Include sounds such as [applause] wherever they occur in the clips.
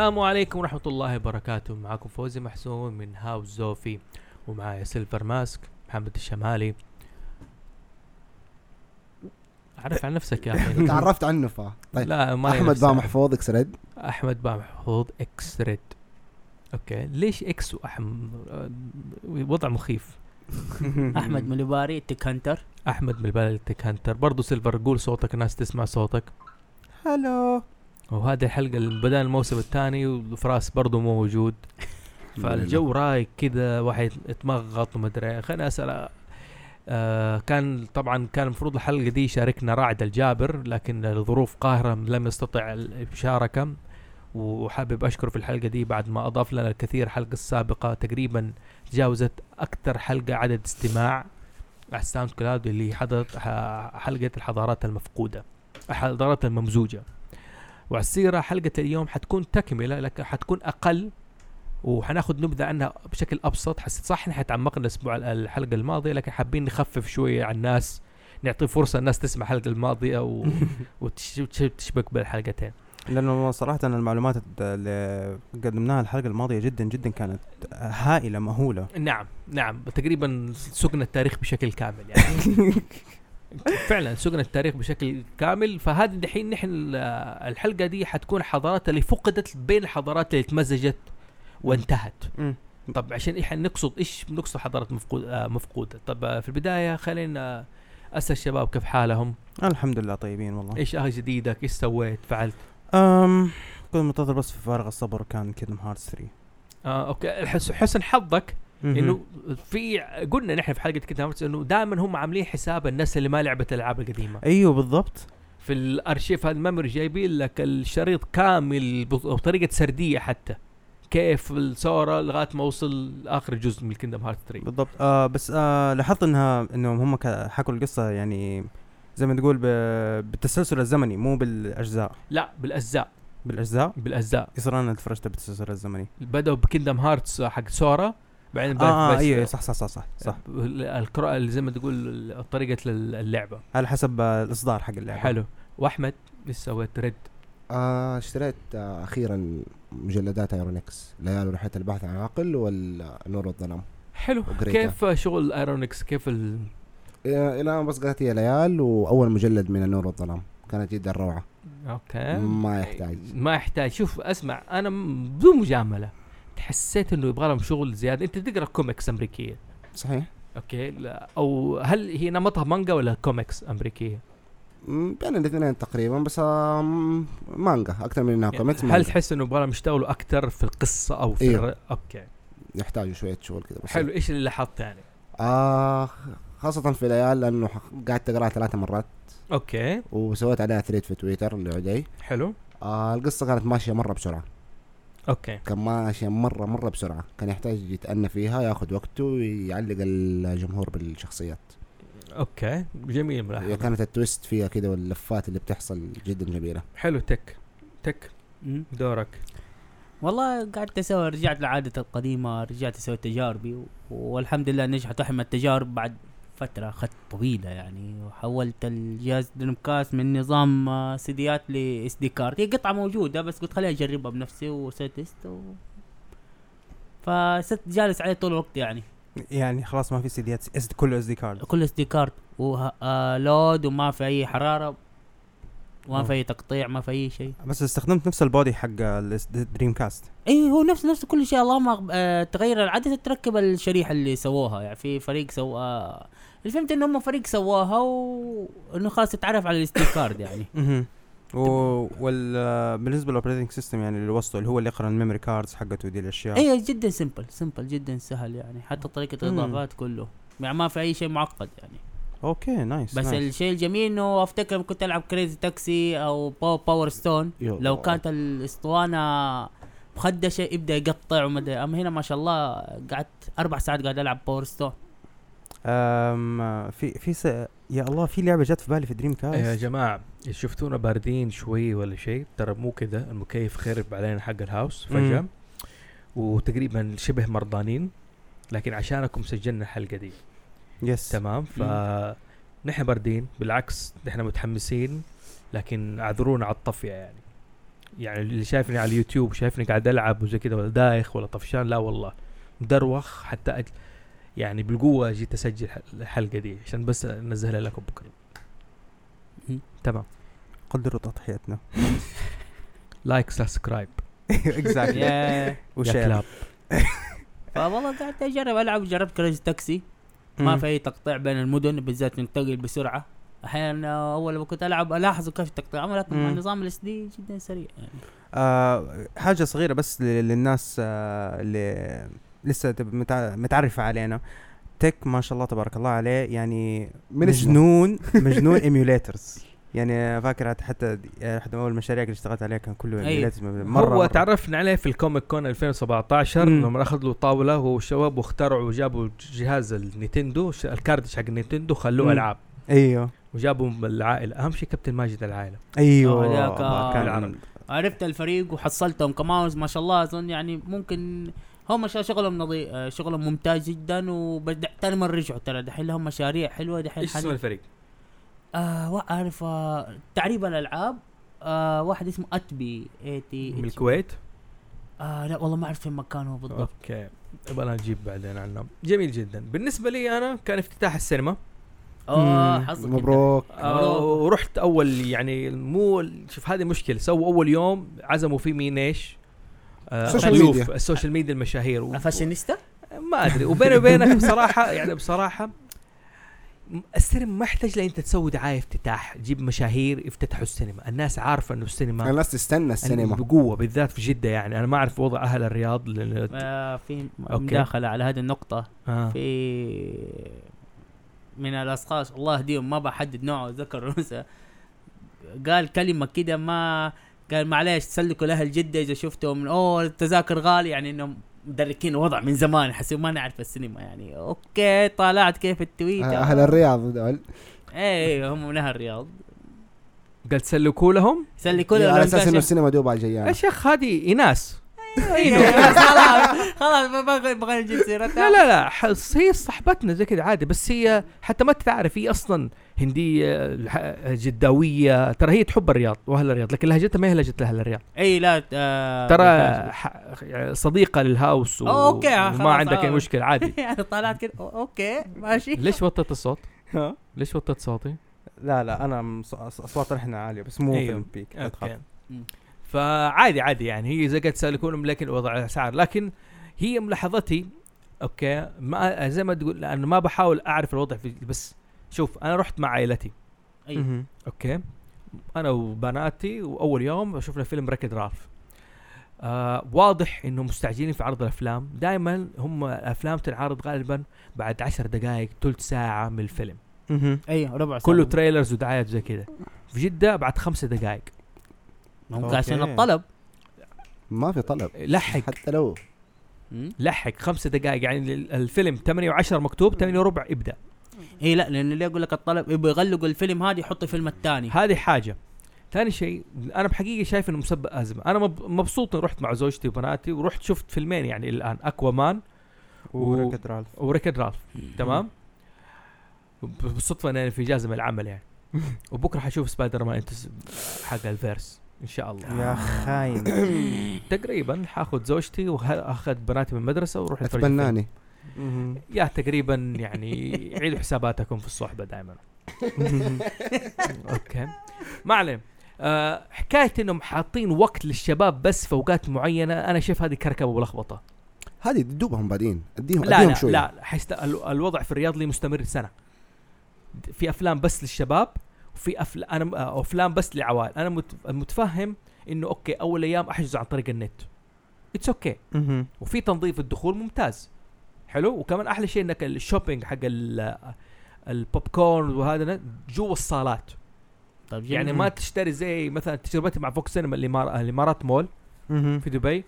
السلام عليكم ورحمة الله وبركاته. معكم فوزي محسون من هاوس زوفي ومعايا Silver Mask محمد الشمالي. عرف عن نفسك يا أخي. [laughs] تعرفت عنه فا. طيب. لا ما أحمد با محفوظ X Red أحمد با محفوظ X Red okay. ليش X واحم وضع مخيف. أحمد مليباري Tech Hunter أحمد من البلد Tech Hunter برضه Silver قول صوتك الناس تسمع صوتك. هلو وهذه الحلقة اللي بدأنا الموسم الثاني وفراس برضه مو موجود. [laughs] فالجو رايق كذا واحد يتمغط ومدري خليني أسأل آه كان طبعا كان المفروض الحلقة دي يشاركنا رعد الجابر لكن لظروف قاهرة لم يستطع المشاركة. وحابب أشكره في الحلقة دي بعد ما أضاف لنا الكثير الحلقة السابقه تقريبا تجاوزت أكثر حلقة عدد استماع. على ال SoundCloud اللي حضرت حلقة الحضارات المفقودة الحضارات الممزوجة. وعلى السيره حلقة اليوم حتكون تكملة لكن حتكون أقل وحناخذ نبذة عنها بشكل أبسط. حسيت صح إحنا تعمقنا الأسبوع الحلقة الماضية لكن حابين نخفف شوية على الناس نعطي فرصة الناس تسمع الحلقة الماضية و... وتش- [laughs] وتش- وتشبك بالحلقتين. لأنه صراحة المعلومات اللي قدمناها الحلقة الماضية جدا جدا كانت هائلة مهولة. نعم نعم. تقريبا سقنا التاريخ بشكل كامل يعني. [laughs] فعلا سقنا التاريخ بشكل كامل. فهذه دحين نحن ال- الحلقة دي حتكون حضارات اللي فقدت بين الحضارات اللي تمزجت وانتهت. طب عشان إحنا نقصد إيش نقصد حضارات مفقود آه مفقودة؟ طب آه، في البداية خلينا أسأل الشباب كيف حالهم؟ الحمد لله طيبين والله. إيش آه جديدك؟ إيش سويت؟ فعلت؟ أم كنت منتظر بس في فارغ الصبر كان Kingdom Hearts 3 آه okay. حسن حظك. إنه في قلنا نحن في حلقة كده إنه دائما هم عاملين حساب الناس اللي ما لعبت الألعاب القديمة. أيوه بالضبط. في الأرشيف هذا ال memory جايبين لك الشريط كامل بط- بطريقة سردية حتى. كيف سورا لغاية ما وصل آخر جزء من Kingdom Hearts 3 بالضبط. آه بس آه لاحظت انها إنهم هم حكوا القصة يعني زي ما تقول بالتسلسل الزمني مو بالأجزاء. لا بالأجزاء. بالأجزاء؟ بالأجزاء. يصير أنا تفرجت بالتسلسل الزمني. بدأوا ب Kingdom Hearts حق سورا بعدين آه, آه بس- أيوه صح صح صح صح, صح. القراءة اللي زي ما تقول طريقة اللعبة. على حسب آه الإصدار حق اللعبة. حلو. وأحمد إيش سويت؟ Red آه اشتريت آه أخيرا مجلدات ايرونكس ليالي رحلة البحث عن العقل والنور والظلام. حلو. وقريتها. كيف شغل ايرونكس كيف ال... إلى الآن بس قالت هي ليال وأول مجلد من النور والظلام. كانت جدا روعة. okay. ما يحتاج. ما يحتاج. شوف أسمع أنا بدون مجاملة. حسيت إنه يبغى لهم شغل زيادة. أنت تقرأ كوميكس أمريكية. صحيح. okay. لا أو هل هي نمطها مانجا ولا كوميكس أمريكية؟ بين الاثنين تقريبا بس آه مانجا أكثر من إنها كوميكس هل. تحس إنه يبغى لهم يشتغلوا أكثر في القصة أو في إيوه. الر... okay. يحتاجوا شوية شغل كذا حلو. إيش اللي لاحظته يعني آه خاصة في ليال لأنه قعدت أقرأها ثلاث مرات. okay. وسويت عليها thread في تويتر اللي عدي حلو. آه القصة كانت ماشية مرة بسرعة. okay. كان ماشية مرة مرة بسرعة. كان يحتاج يتأنى فيها ياخذ وقته ويعلق الجمهور بالشخصيات. okay. جميل هي ملاحظه كانت ال twist فيها كده واللفات اللي بتحصل جدا جميلة. حلو Tech. Tech. دورك. والله قعدت أسوي رجعت لعادتي القديمة رجعت أسوي تجاربي والحمد لله نجحت أحد التجارب بعد فترة اخذت طويلة يعني. وحولت الجهاز Dreamcast من نظام آه، سيديات ل SD card هي قطعة موجودة بس قلت خليني أجربها بنفسي وسويت test و... فصرت جالس عليه طول الوقت يعني. يعني خلاص ما في سيديات اس كله SD card كل SD card و load وما في أي حرارة وما أوه. في أي تقطيع ما في أي شيء. بس استخدمت نفس ال body حق ال Dreamcast اي هو نفس نفس كل شيء. اللهم أغ- آه تغير العدسه تركب الشريحة اللي سووها. يعني في فريق سوى اللي فهمت انه هم فريق سواها وانه خلاص تتعرف على ال SD card يعني. [laughs] أها و وال بالنسبة لل operating system يعني اللي وصله اللي هو اللي يقرأ ال memory cards حقته ودي الأشياء. اي جدا simple simple جدا سهل يعني. حتى طريقة. الإضافات كله. يعني ما في أي شيء معقد يعني. okay nice بس nice. الشيء الجميل إنه أفتكر كنت ألعب Crazy Taxi أو باو Power Stone. لو كانت الأسطوانة مخدشة يبدأ يقطع ومدري أما هنا ما شاء الله قعدت أربع ساعات قاعد ألعب Power Stone أم في في س... يا الله في لعبة جت في بالي في Dreamcast يا جماعة شفتونا باردين شوي ولا شيء؟ ترى مو كذا المكيف خرب علينا حق ال house فجأة. مم. وتقريبا شبه مرضانين لكن عشانكم سجلنا الحلقة دي. yes تمام؟ ف نحن باردين. بالعكس نحن متحمسين لكن اعذرونا على الطفية يعني. يعني اللي شايفني على اليوتيوب شايفني قاعد ألعب وزي كذا ولا دايخ ولا طفشان لا والله. مدروخ حتى أج... يعني بالقوة جيت اسجل الحلقة دي عشان بس انزلها لكم بكرة. تمام. قدروا تضحيتنا. like subscribe exactly و share كلاب فوالله قاعد أجرب ألعب جربت Crazy Taxi. ما في أي تقطيع بين المدن بالذات ننتقل بسرعة. أحيانا أول ما كنت ألعب الاحظ كيف التقطيع ولكن مع مم. نظام ال SD جدا سريع يعني. آه حاجة صغيرة بس للناس آه اللي لسه متعرفه علينا تك ما شاء الله تبارك الله عليه يعني من. مجنون مجنون [laughs] emulators يعني فاكر حتى- احد أول المشاريع اللي اشتغلت عليها كان كله. emulators مره هو مرة. تعرفنا عليه في ال Comic Con 2017 مم. لما اخذ له طاولة هو والشباب واخترعوا وجابوا جهاز النينتندو ش- ال cartridge حق النينتندو خلوه مم. ألعاب أيوه وجابوا العائلة أهم شيء كابتن ماجد العائلة أيوه هذاك ما كان عرفت الفريق وحصلتهم كمان ما شاء الله أظن يعني ممكن هم شغلهم نظيف شغلهم ممتاز جدا وتاني مرة رجعوا ترى. دحين لهم مشاريع حلوة دحين إيش اسم الفريق؟ آه عارف آه تعريب الألعاب آه واحد اسمه أتبي اي تي من الكويت؟ آه لا والله ما أعرف فين مكانه بالضبط. okay. يبغى أنا أجيب بعدين عنه جميل جدا. بالنسبة لي أنا كان افتتاح السينما. آه. حظك مبروك. آه ورحت أول يعني مو شوف هذه مشكلة. سووا أول يوم عزموا فيه مين إيش؟ ال social ضيوف، ميديا. ال social media المشاهير. فاشينيستا ما أدري وبيني وبينك بصراحة يعني بصراحة السينما ما يحتاج لأ أنت تسوي دعاية افتتاح تجيب مشاهير يفتتحوا السينما الناس عارفة إنه السينما الناس تستنى السينما بقوة بالذات في جدة يعني أنا ما أعرف وضع أهل الرياض لأن آه في. مداخلة على هذه النقطة آه. في من الأشخاص الله يهديهم ما بحدد نوعه ذكر انثى قال كلمة كده ما قال معلش سلكوا لأهل جدة إذا شفتهم. أوه التذاكر غالي يعني انهم مدركين الوضع من زمان حسوا ما نعرف السينما. يعني أوكي طالعت كيف التويتر. آه، أهل الرياض دول. إيه هم من أهل الرياض. قال تسلكوا لهم؟ سلكوا على لهم أساس إنه السينما دوب على يا جيان شيخ هذه اناس إيه، خلاص خلاص ما بغى بغى نجيب سيرتها. لا لا لا هي صاحبتنا زي كذا عادي بس هي حتى ما تعرف هي أصلا هندية جداوية ترى هي تحب الرياض وأهل الرياض لكن لهجتها ما هي لهجة أهل الرياض إي لا آه ترى ح- صديقة لل house و... أوه، okay، وما عندك أي آه. مشكلة عادي [laughs] يعني طلعت كده okay ماشي ليش وطيت الصوت؟ ها؟ ليش وطيت صوتي؟ لا لا أنا مص- أص- اصوات إحنا عالية بس مو في أيوه. البيك تخاف. okay. فعادي عادي يعني هي زي قد تسألكون لكن وضع الاسعار لكن هي ملاحظتي okay ما زي ما تقول لأنه ما بحاول أعرف الوضع في بس شوف أنا رحت مع عائلتي. مهم. okay. أنا وبناتي وأول يوم شفنا فيلم Wreck-It Ralph آه واضح إنهم مستعجلين في عرض الأفلام. دائما هم الافلام تنعرض غالبا بعد عشر دقائق ثلث ساعة من الفيلم. أيوه ربع ساعة. كله trailers ودعايات زي كذا في جدة بعد خمسة دقائق ممكن عشان. الطلب. ما في طلب. لحق. حتى لو. لحق. خمسة دقائق يعني ال- الفيلم 8 و10 مكتوب 8 وربع ابدأ. اي لا لأنه ليه أقول لك الطلب يبغوا يغلقوا الفيلم هذا يحطوا الفيلم الثاني. هذه حاجة. ثاني شيء أنا بحقيقة شايف إنه مسبب أزمة. أنا مب- مبسوط إني رحت مع زوجتي وبناتي ورحت شفت فيلمين يعني الآن اكوا مان وركض رالف. وريكد رالف. تمام؟ بالصدفة أنا في اجازه من العمل يعني. [laughs] وبكرة حشوف سبايدر مان حق ال verse إن شاء الله. يا خاين. تقريبا حاخذ زوجتي وأخذ بناتي من المدرسة ونروح نتفرج الفيلم. أتبناني. يا تقريبا يعني عيدوا حساباتكم في الصحبة دائما okay. ما علينا آه حكاية إنهم حاطين وقت للشباب بس في أوقات معينة أنا شايف هذه كركبة ولخبطه هذه دوبهم بادين اديهم لا أديهم لا شوي لا حيست... ال- الوضع في الرياض لي مستمر سنة. في أفلام بس للشباب وفي أفل... أنا آه، أفلام بس لعوائل. أنا مت... متفهم إنه okay أول أيام أحجز عن طريق النت. it's okay مهم. وفي تنظيم الدخول ممتاز. حلو وكمان أحلى شيء إنك ال shopping حق ال- البوب كورن وهذا جوا الصالات طيب يعني ما تشتري زي مثلا تجربتي مع فوكس سينما الامارات مول. في دبي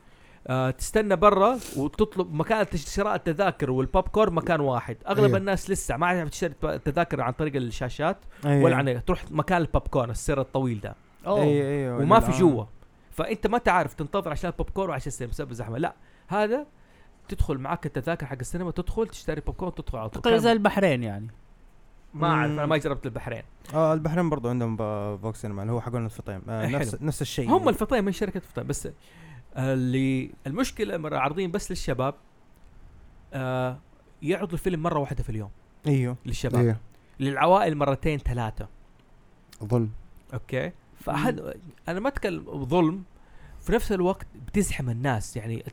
آه تستنى برا وتطلب مكان شراء التذاكر والبوب كورن مكان واحد أغلب أيوه. الناس لسه ما عارف تشتري التذاكر عن طريق الشاشات أيوه. ولا عن تروح مكان البوب كورن السر الطويل ده أوه. أيوه أيوه وما في. جوا فأنت ما تعرف تنتظر عشان البوب كورن وعشان السينما بسبب زحمه لا هذا تدخل معك التذاكر حق السينما تدخل تشتري بوب كورن تدخل على طول. تقريبا زي البحرين يعني. ما أعرف. أنا ما جربت البحرين. آه البحرين برضو عندهم فوكس سينما اللي هو حقون الفطيم. آه. نفس نفس الشيء. هم الفطيم من شركة فطيم. بس اللي المشكلة مرة عارضين بس للشباب آه يعرضوا الفيلم مرة واحدة في اليوم. إيوه. للشباب. إيه للعوائل مرتين ثلاثة. ظلم. okay؟ فأحد أنا ما اتكلم ظلم. في نفس الوقت بتزحم الناس. يعني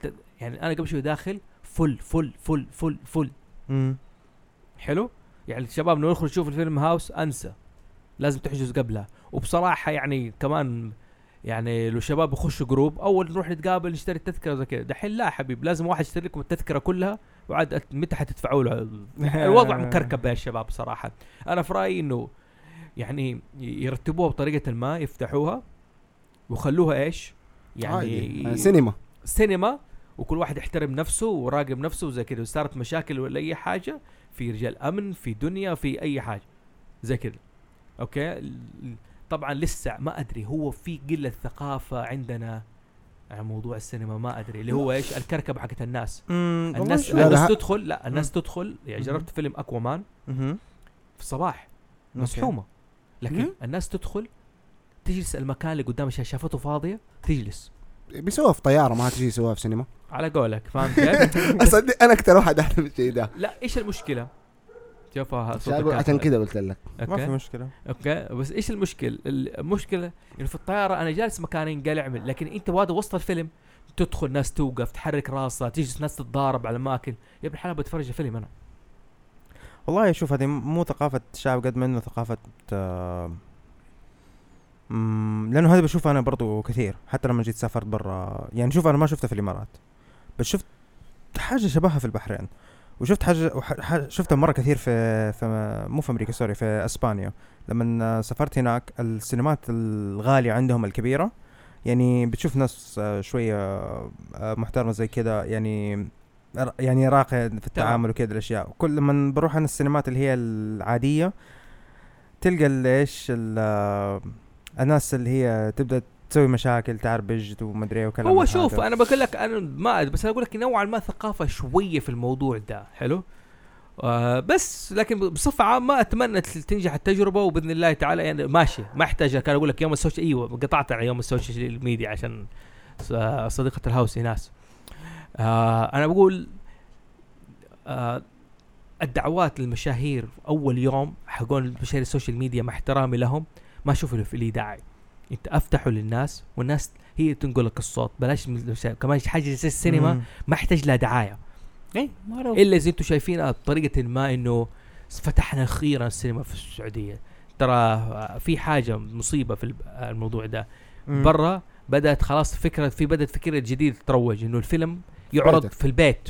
يعني أنا قبل شوي داخل فل فل فل فل فل مم. حلو؟ يعني الشباب لما ندخل نشوف الفيلم هاوس أنسى. لازم تحجز قبلها. وبصراحة يعني كمان يعني لو شباب يخشوا جروب أول نروح نتقابل نشتري التذكرة زي كذا. دحين لا حبيب لازم واحد يشتري لكم التذكرة كلها وعاد متى حتدفعوا له؟ [laughs] الوضع مكركب بين الشباب بصراحه أنا في رأيي إنه يعني يرتبوها بطريقة ما يفتحوها ويخلوها إيش. يعني سينما. سينما. وكل واحد يحترم نفسه وراقب نفسه وزي كذا صارت مشاكل ولا أي حاجة في رجال أمن في دنيا في أي حاجة. زي كذا أوكي؟ طبعا لسه ما أدري هو في قلة ثقافة عندنا عن موضوع السينما ما أدري. اللي هو إيش؟ الكركبة حقت الناس. الناس. لا، الناس تدخل لا الناس تدخل. يعني. جربت فيلم أكوامان. في الصباح. مسحومه لكن. الناس تدخل تجلس المكان اللي قدام الشاشه شافته فاضية تجلس. بيسووها في طيارة ما تجي يسووها في سينما. على قولك فاهم [laughs] كيف؟ أصدق أنا أكثر واحد اعرف الشيء ده. لا إيش المشكلة؟ شوفها صوتك عشان كذا قلت لك. ما في مشكلة. أوكي. بس إيش المشكلة؟ المشكلة إنه في الطيارة أنا جالس مكانين قال اعمل لكن أنت وهذا وسط الفيلم تدخل ناس توقف تحرك راسها تجلس ناس تتضارب على اماكن يا ابن الحلال بتفرج فيلم أنا. والله شوف هذه مو ثقافة شعب قد ما إنه ثقافة آه لأنه هذا بشوفه أنا برضو كثير حتى لما جيت سافرت برا. يعني شوف أنا ما شفتها في الإمارات. بس شفت حاجة شبهها في البحرين وشفت حاجة وح- ح- شفتها مرة كثير في, في مو في أمريكا سوري في إسبانيا. لما سافرت هناك السينمات الغالية عندهم الكبيرة يعني بتشوف ناس آه، شوية آه، محترمة زي كذا يعني يعني راقية في التعامل وكذا الأشياء. كل لما بروح أنا السينمات اللي هي العادية تلقى إيش ال- الناس اللي هي تبدأ تسوي مشاكل تعربج ومدري إيه وكلام هو شوف هذا. أنا بقول لك أنا ما بس أقول لك نوعا ما ثقافة شوية في الموضوع ده حلو؟ آه بس لكن بصفة عامة أتمنى تنجح التجربة وبإذن الله تعالى يعني ماشي ما أحتاج كان أقول لك يوم ال social أيوه قطعت على يوم ال social media عشان صديقة ال house ناس آه أنا بقول آه الدعوات للمشاهير أول يوم حقون مشاهير ال social media مع احترامي لهم ما أشوف لي داعي. انت افتحه للناس والناس هي تنقل لك الصوت. بلاش كمان حاجة زي السينما. ما يحتاج لها دعاية. إيه إلا إذا أنتم شايفينها بطريقة ما إنه فتحنا أخيرا السينما في السعودية. ترى في حاجة مصيبة في الموضوع ده. برا بدأت خلاص فكرة في بدأت فكرة جديدة تروج إنه الفيلم يعرض. في البيت.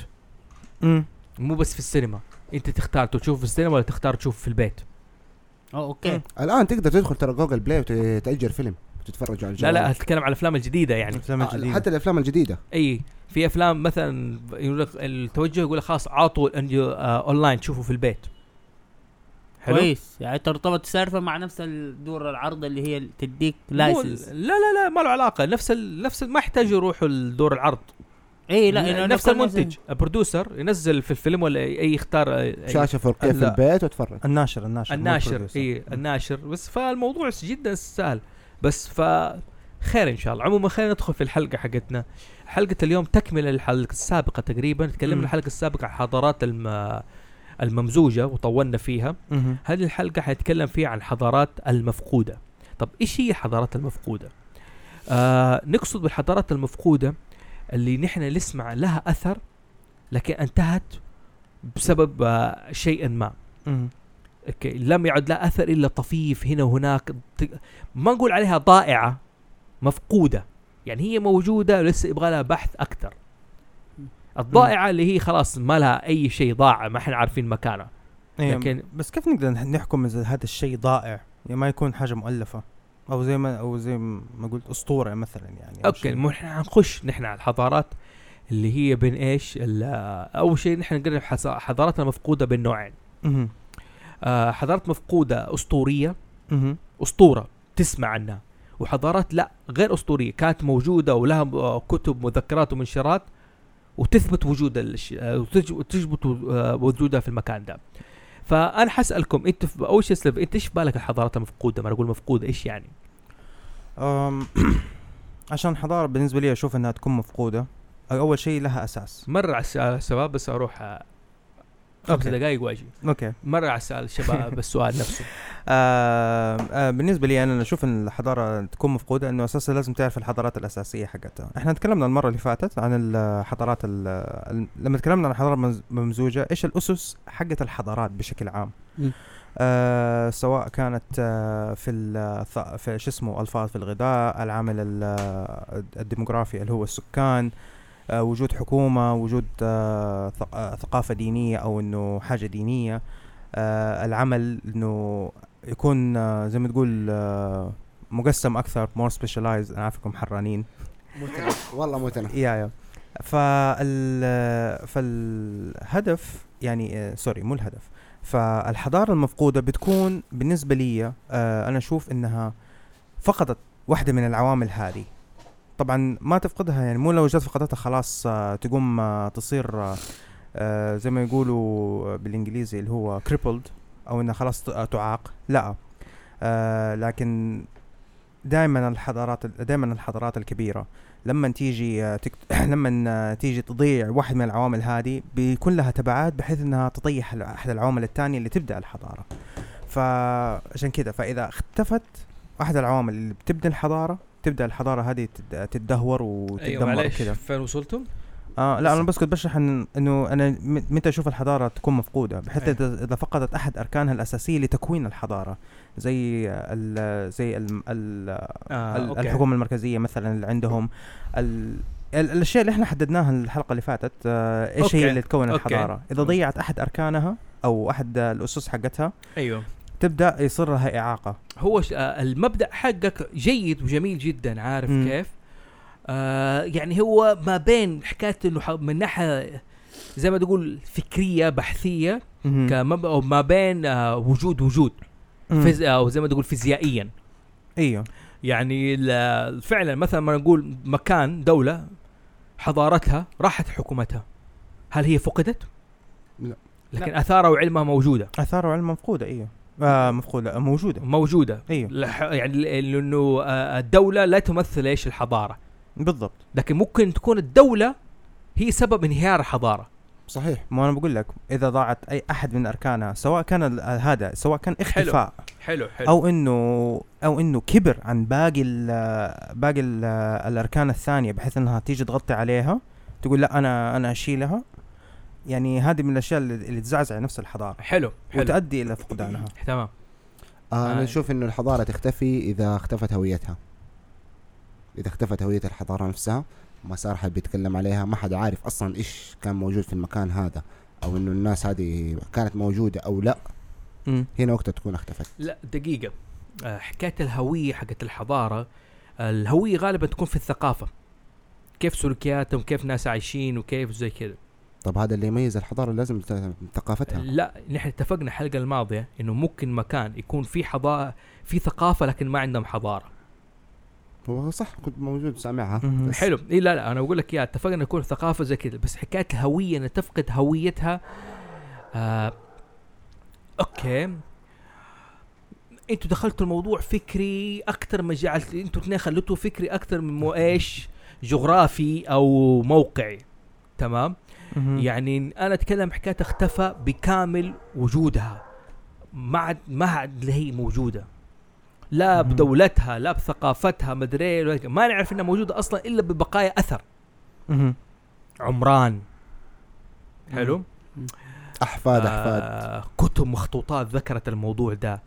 مم. مو بس في السينما. أنت تختار تشوف في السينما ولا تختار تشوف في البيت؟ أو okay. الآن تقدر تدخل through Google Play وتأجر فيلم. وتتفرج على لا الجوال. لا أتكلم على الأفلام الجديدة يعني. الأفلام آه، الجديدة. حتى الأفلام الجديدة. أي في أفلام مثلا يقول لك التوجه يقول لك خلاص عاطوا انجو آه اونلاين تشوفوا في البيت. حلو؟ كويس. يعني ترتبط السالفه مع نفس الدور العرض اللي هي تديك license لا لا لا ما له علاقة. نفس ال... نفس ال... ما يحتاجوا يروحوا لدور العرض. اي لا إنه نفس المنتج. البرودوسر ينزل في الفيلم ولا اي أي يختار أي- شاشة 4K في لا. البيت وتفرج الناشر الناشر الناشر. اي الناشر. بس فالموضوع جدا سهل. بس ف خير إن شاء الله. عموما خلينا ندخل في الحلقة حقتنا. حلقة اليوم تكملة الحلقة السابقة تقريبا. تكلمنا. الحلقة السابقة عن حضارات الم... الممزوجة وطولنا فيها. هذه الحلقة حنتكلم فيها عن الحضارات المفقودة. طب إيش هي الحضارات المفقودة؟ آه نقصد بالحضارات المفقودة اللي نحن نسمع لها أثر لكن انتهت بسبب آه شيء ما. أوكي لم يعد لها أثر إلا طفيف هنا وهناك. ما نقول عليها ضائعة مفقودة. يعني هي موجودة ولسه يبغى لها بحث أكثر. الضائعة اللي هي خلاص ما لها أي شيء ضاع ما إحنا عارفين مكانها. إيه، لكن- بس كيف نقدر نح- نحكم إذا هذا الشيء ضائع؟ يعني ما يكون حاجة مؤلفة. أو زي ما أو زي ما قلت أسطورة مثلا يعني أوكي إحنا حنخش نحن على الحضارات اللي هي بين إيش؟ أول شيء نحن نقرب حضاراتنا مفقودة بين نوعين. آه حضارات مفقودة أسطورية. أسطورة تسمع عنها. وحضارات لا غير أسطورية. كانت موجودة ولها آه، كتب مذكرات ومنشرات وتثبت وجود الش... آه، وتثبت وجودها في المكان ده. فأنا حسألكم أنت أول شيء سلف أنت إيش بالك الحضارات المفقودة؟ ما أقول مفقودة إيش يعني؟ [coughs] عشان الحضارة بالنسبة لي أشوف إنها تكون مفقودة أول شيء لها أساس. مر على الشباب بس أروح خمس. دقائق واجي. أوكي. مر على السؤال الشباب [laughs] السؤال نفسه. آه آه بالنسبة لي أنا أشوف إن الحضارة تكون مفقودة إنه أساسا لازم تعرف الحضارات الأساسية حقتها. إحنا تكلمنا المرة اللي فاتت عن الحضارات ال- ال- لما تكلمنا عن الحضارة الممز- الممزوجة إيش الأسس حقت الحضارات بشكل عام. آه سواء كانت آه في ال- ث- في شو اسمه ألفاظ في الغذاء العامل ال- الديموغرافي اللي هو السكان آه وجود حكومة وجود آه آه ثقافة دينية أو إنه حاجة دينية آه العمل إنه يكون آه زي ما تقول آه مقسم أكثر more specialized أنا عارفكم حرانين. متنا والله متنا يا يا. فال فالهدف يعني آه، سوري مو الهدف. فالحضارة المفقودة بتكون بالنسبة لي آه، أنا أشوف إنها فقدت واحدة من العوامل هذه. طبعا ما تفقدها يعني مو لو جت فقدتها خلاص آه، تقوم آه، تصير آه، زي ما يقولوا بالإنجليزي اللي هو crippled أو إنها خلاص تعاق. لا لكن دائما الحضارات دائما الحضارات الكبيرة لما تيجي تكت... [clears throat] لما تيجي تضيع واحد من العوامل هذه بيكون لها تبعات بحيث إنها تطيح أحد العوامل الثانية اللي تبدأ الحضارة. فعشان كذا فإذا اختفت أحد العوامل اللي بتبدا الحضارة تبدأ الحضارة هذه تد- تتدهور أيوه وتتدمر معلش كذا فين وصلتم؟ آه لا أنا بس كنت بشرح إن إنه أنا متى أشوف الحضارة تكون مفقودة بحيث أيوة. اذا فقدت أحد أركانها الأساسية لتكوين الحضارة زي ال زي ال ال آه. الحكومة المركزية مثلا اللي عندهم ال ال- الأشياء اللي إحنا حددناها الحلقة اللي فاتت آه إيش okay. هي اللي تكون okay. الحضارة إذا ضيعت أحد أركانها أو أحد الأسس حقتها أيوه تبدأ يصير لها إعاقة هو ش... آه المبدأ حقك جيد وجميل جدا عارف مم. كيف؟ آه يعني هو ما بين حكاية إنه من ناحية زي ما تقول فكرية بحثية. كمبدا أو ما بين آه وجود وجود مم. فيز... أو زي ما تقول فيزيائيا أيوه يعني فعلا مثلا ما نقول مكان دولة حضارتها راحت حكومتها هل هي فقدت؟ لا. لكن آثارها وعلمها موجودة اثار وعلم مفقودة أيوه آه مفقودة موجودة. موجودة. أيوه لح- يعني لأنه آه، الدولة لا تمثل إيش؟ الحضارة. بالضبط. لكن ممكن تكون الدولة هي سبب انهيار الحضارة. صحيح. ما أنا بقول لك إذا ضاعت أي أحد من أركانها سواء كان ال- هذا سواء كان اختفاء حلو حلو. أو إنه أو إنه كبر عن باقي ال باقي ال الأركان الثانية بحيث إنها تيجي تغطي عليها تقول لا أنا أنا أشيلها. يعني هذه من الأشياء اللي, اللي تزعزع نفس الحضارة. حلو حلو. وتؤدي إلى فقدانها. تمام. آه أنا آه. أشوف إنه الحضارة تختفي إذا اختفت هويتها. إذا اختفت هوية الحضارة نفسها ما صار حد بيتكلم عليها ما حد عارف أصلا إيش كان موجود في المكان هذا أو إنه الناس هذه كانت موجودة أو لا. مم. هنا وقتها تكون اختفت. لا دقيقة. آه، حكاية الهوية حقت الحضارة الهوية غالبا تكون في الثقافة. كيف سلوكياتهم كيف ناس عايشين وكيف زي كذا. طب هذا اللي يميز الحضارة لازم ثقافتها. لا نحن اتفقنا الحلقة الماضية إنه ممكن مكان يكون في حضاره في ثقافة لكن ما عندهم حضارة. هو صح كنت موجود سامعها. حلو. إي لا لا أنا بقول لك يا اتفقنا يكون ثقافة زي كذا. بس حكايه الهويه انها تفقد هويتها. آه أوكي. أنتوا دخلتوا الموضوع فكري أكثر ما جعلت أنتوا اثنين خليتوه فكري أكثر من مو إيش جغرافي أو موقعي. تمام. يعني أنا أتكلم حكاية اختفى بكامل وجودها. ما عاد ما عاد اللي هي موجودة. لا. بدولتها لا بثقافتها مدري إيه، ما نعرف إنها موجودة أصلا إلا ببقايا أثر. عمران. حلو؟ أحفاد أحفاد. آه كتب مخطوطات ذكرت الموضوع ده.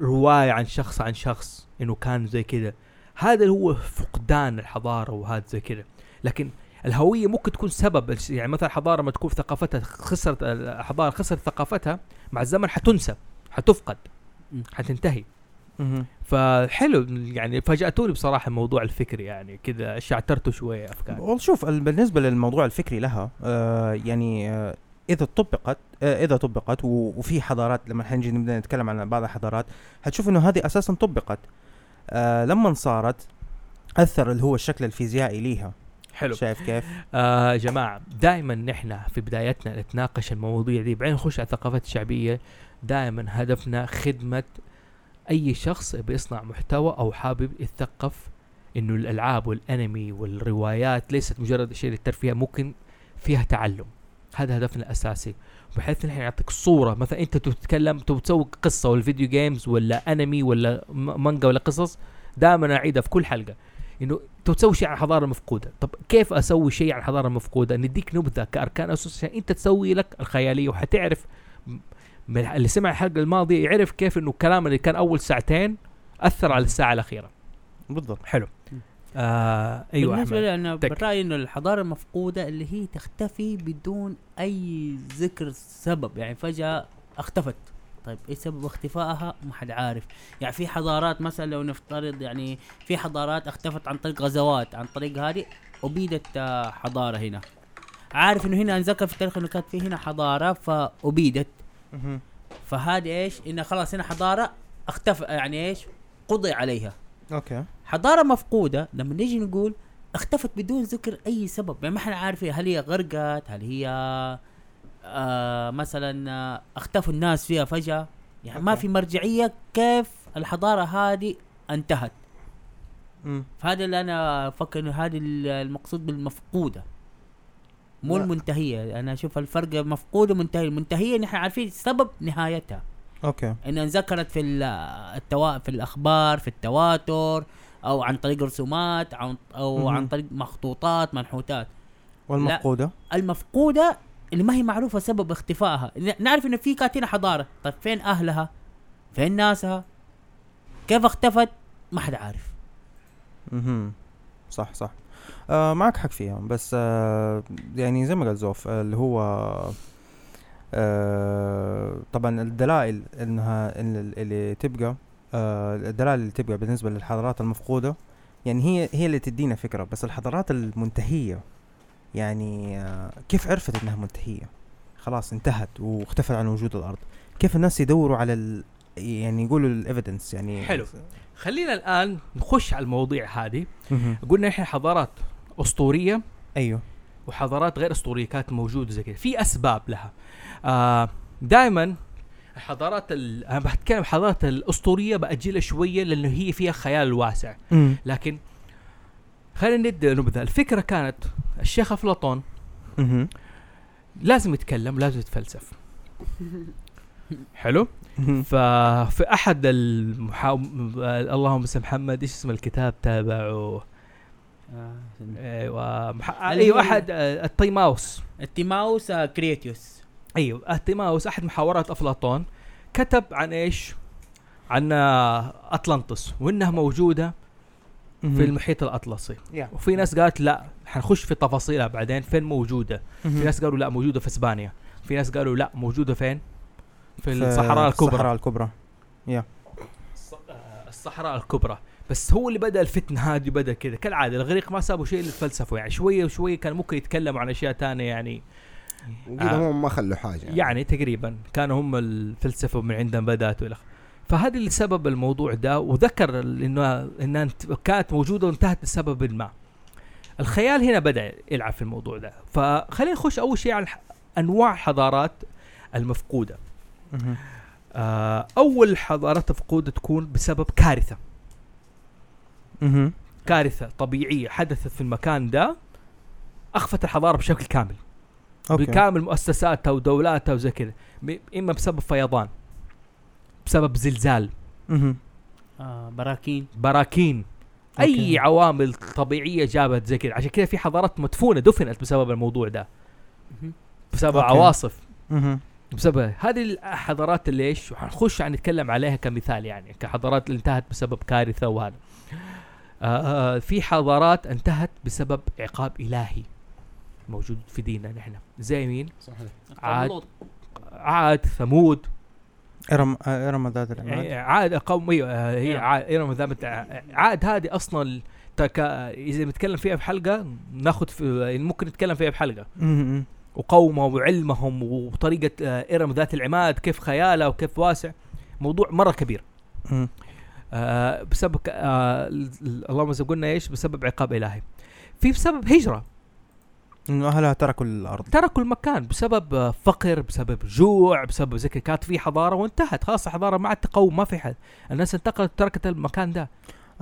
رواية عن شخص عن شخص إنه كان زي كذا هذا هو فقدان الحضارة وهذا زي كذا لكن الهوية ممكن تكون سبب يعني مثلا حضارة ما تكون ثقافتها خسرت الحضاره خسرت ثقافتها مع الزمن حتنسى حتفقد. حتنتهي. فحلو يعني فاجأتوني بصراحة الموضوع الفكري يعني كذا شعترته شوية افكار والله شوف ال- بالنسبة للموضوع الفكري لها آه يعني آه إذا طبقت آه إذا طبقت وفي حضارات لما حنجي نبدأ نتكلم عن بعض الحضارات حتشوف إنه هذه أساسا طبقت آه لما صارت أثر اللي هو الشكل الفيزيائي ليها حلو. شايف كيف؟ آه جماعة دائما نحن في بدايتنا نتناقش المواضيع دي. بعدين نخش على الثقافات الشعبية. دائما هدفنا خدمة أي شخص بيصنع محتوى أو حابب يتثقف إنه الألعاب والأنمي والروايات ليست مجرد شيء للترفيه ممكن فيها تعلم. هذا هدفنا الأساسي. بحيث نحن نعطيك صورة. مثلا أنت تتكلم تسوي قصة ولا فيديو جيمز ولا أنمي ولا مانجا ولا قصص دائما أعيدها في كل حلقة. إنه تسوي شيء عن الحضارة المفقودة. طب كيف أسوي شيء عن الحضارة المفقودة؟ نديك نبذة كأركان أسس عشان أنت تسوي لك الخيالية وحتعرف من اللي سمع الحلقة الماضية يعرف كيف إنه الكلام اللي كان أول ساعتين أثر على الساعة الأخيرة. بالضبط. حلو. آه أيوه بالنسبة. لي أنا. برأيي إنه الحضارة المفقودة اللي هي تختفي بدون أي ذكر سبب يعني فجأة اختفت. طيب إيه سبب اختفائها؟ ما حد عارف. يعني في حضارات مثلا لو نفترض يعني في حضارات اختفت عن طريق غزوات عن طريق هذه أبيدت آه، حضارة هنا. عارف إنه هنا انذكر في التاريخ إنه كانت في هنا حضارة فأبيدت. فهذه إيش؟ انه خلاص هنا حضارة اختفى يعني إيش؟ قضي عليها. okay. حضارة مفقودة لما نيجي نقول اختفت بدون ذكر أي سبب. يعني ما إحنا عارفين هل هي غرقت؟ هل هي آه مثلا آه أختفوا الناس فيها فجأة. يعني ما okay. في مرجعية كيف الحضارة هذه انتهت. مم. فهذا اللي أنا أفكر إنه هذه ال- المقصود بالمفقودة. مو لا. المنتهية. أنا أشوف الفرق مفقودة ومنتهية. المنتهية نحن عارفين سبب نهايتها. أوكي. انها انذكرت في ال- التوا... في الأخبار في التواتر أو عن طريق رسومات أو. عن طريق مخطوطات منحوتات. والمفقودة؟ المفقودة اللي ما هي معروفة سبب اختفائها. نعرف انه في كانت هنا حضارة. طيب فين أهلها؟ فين ناسها؟ كيف اختفت؟ ما حد عارف. مهم. صح صح. آه معك حق فيها. بس آه يعني زي ما قال زوف اللي هو آه طبعا الدلائل إنها اللي تبقى آه الدلائل اللي تبقى بالنسبة للحضارات المفقودة يعني هي هي اللي تدينا فكرة. بس الحضارات المنتهية يعني آه كيف عرفت إنها منتهيه خلاص انتهت واختفت عن وجود الأرض. كيف الناس يدوروا على ال يعني يقولوا الايفيدنس يعني؟ حلو. خلينا الآن نخش على المواضيع هذه. قلنا إحنا حضارات أسطورية. أيوه. وحضارات غير أسطورية كانت موجودة زي كذا. في أسباب لها. آه دائما الحضارات ال- أنا بتكلم الحضارات الأسطورية باجلها شوية لأنه هي فيها خيال واسع. مم. لكن خلينا ندي نبذه الفكرة كانت الشيخ أفلاطون. لازم يتكلم لازم يتفلسف [laughs] حلو. ففي أحد المحا... اللهم صل محمد إيش اسم الكتاب تابعه أيوه مح... أيوه أحد آه، التيماوس التيماوس آه، كريتيوس أيوه التيماوس أحد محاورات أفلاطون كتب عن إيش؟ عن آه، أطلنطس وإنها موجودة في المحيط الأطلسي. يا. وفي ناس قالت لا حنخش في تفاصيلها بعدين فين موجودة؟ في ناس قالوا لا موجودة في إسبانيا. في ناس قالوا لا موجودة فين؟ في الصحراء الكبرى. الصحراء الكبرى. الص- آه، الصحراء الكبرى. بس هو اللي بدأ الفتنة [laughs] هذه بدا كذا. كالعادة الاغريق ما سابوا شيء للفلسفه يعني شوية وشوية كان ممكن يتكلموا عن أشياء تانية يعني. آه. هم ما خلوا حاجة يعني. تقريبا كانوا هم الفلسفة من عندهم بدأت وإلى. فهذا اللي سبب الموضوع ده وذكر إنه إنها انت- كانت موجودة وانتهت لسبب ما. الخيال هنا بدأ يلعب في الموضوع ده. فخلينا نخش أول شيء على أنواع الحضارات المفقودة. آه أول حضارات مفقودة تكون بسبب كارثة. كارثة طبيعية حدثت في المكان ده أخفت الحضارة بشكل كامل. أوكي. بكامل مؤسساتها ودولاتها وزي كذا. إما بسبب فيضان. بسبب زلزال. مهم. آه براكين. براكين. أي okay. عوامل طبيعية جابت زي كذا. عشان كذا في حضارات مدفونة دفنت بسبب الموضوع ده. بسبب okay. عواصف. مهم. بسبب هذه الحضارات اللي إيش؟ وحنخش عن نتكلم عليها كمثال يعني كحضارات اللي انتهت بسبب كارثة وهذا. آه آه في حضارات انتهت بسبب عقاب إلهي موجود في ديننا نحن. زي مين؟ صحيح. عاد. عاد ثمود. ارم آه، ارم ذات العماد يعني عاد قوم أيوة، آه، هي نعم. عاد إرم ذات عاد هذه أصلا تك... إذا نتكلم فيها في حلقه ناخذ في يعني ممكن نتكلم فيها في حلقه مهم. وقومه وعلمهم وطريقة آه، ارم ذات العماد كيف خيالها وكيف واسع. موضوع مرة كبير. آه بسبب آه ال- ال- اللهم زي قلنا إيش؟ بسبب عقاب إلهي. في بسبب هجرة. إنه أهلها تركوا الأرض. تركوا المكان بسبب فقر بسبب جوع بسبب زي كانت في حضارة وانتهت. خلاص الحضاره ما عاد تقوم ما في حد الناس انتقلت تركت المكان ده.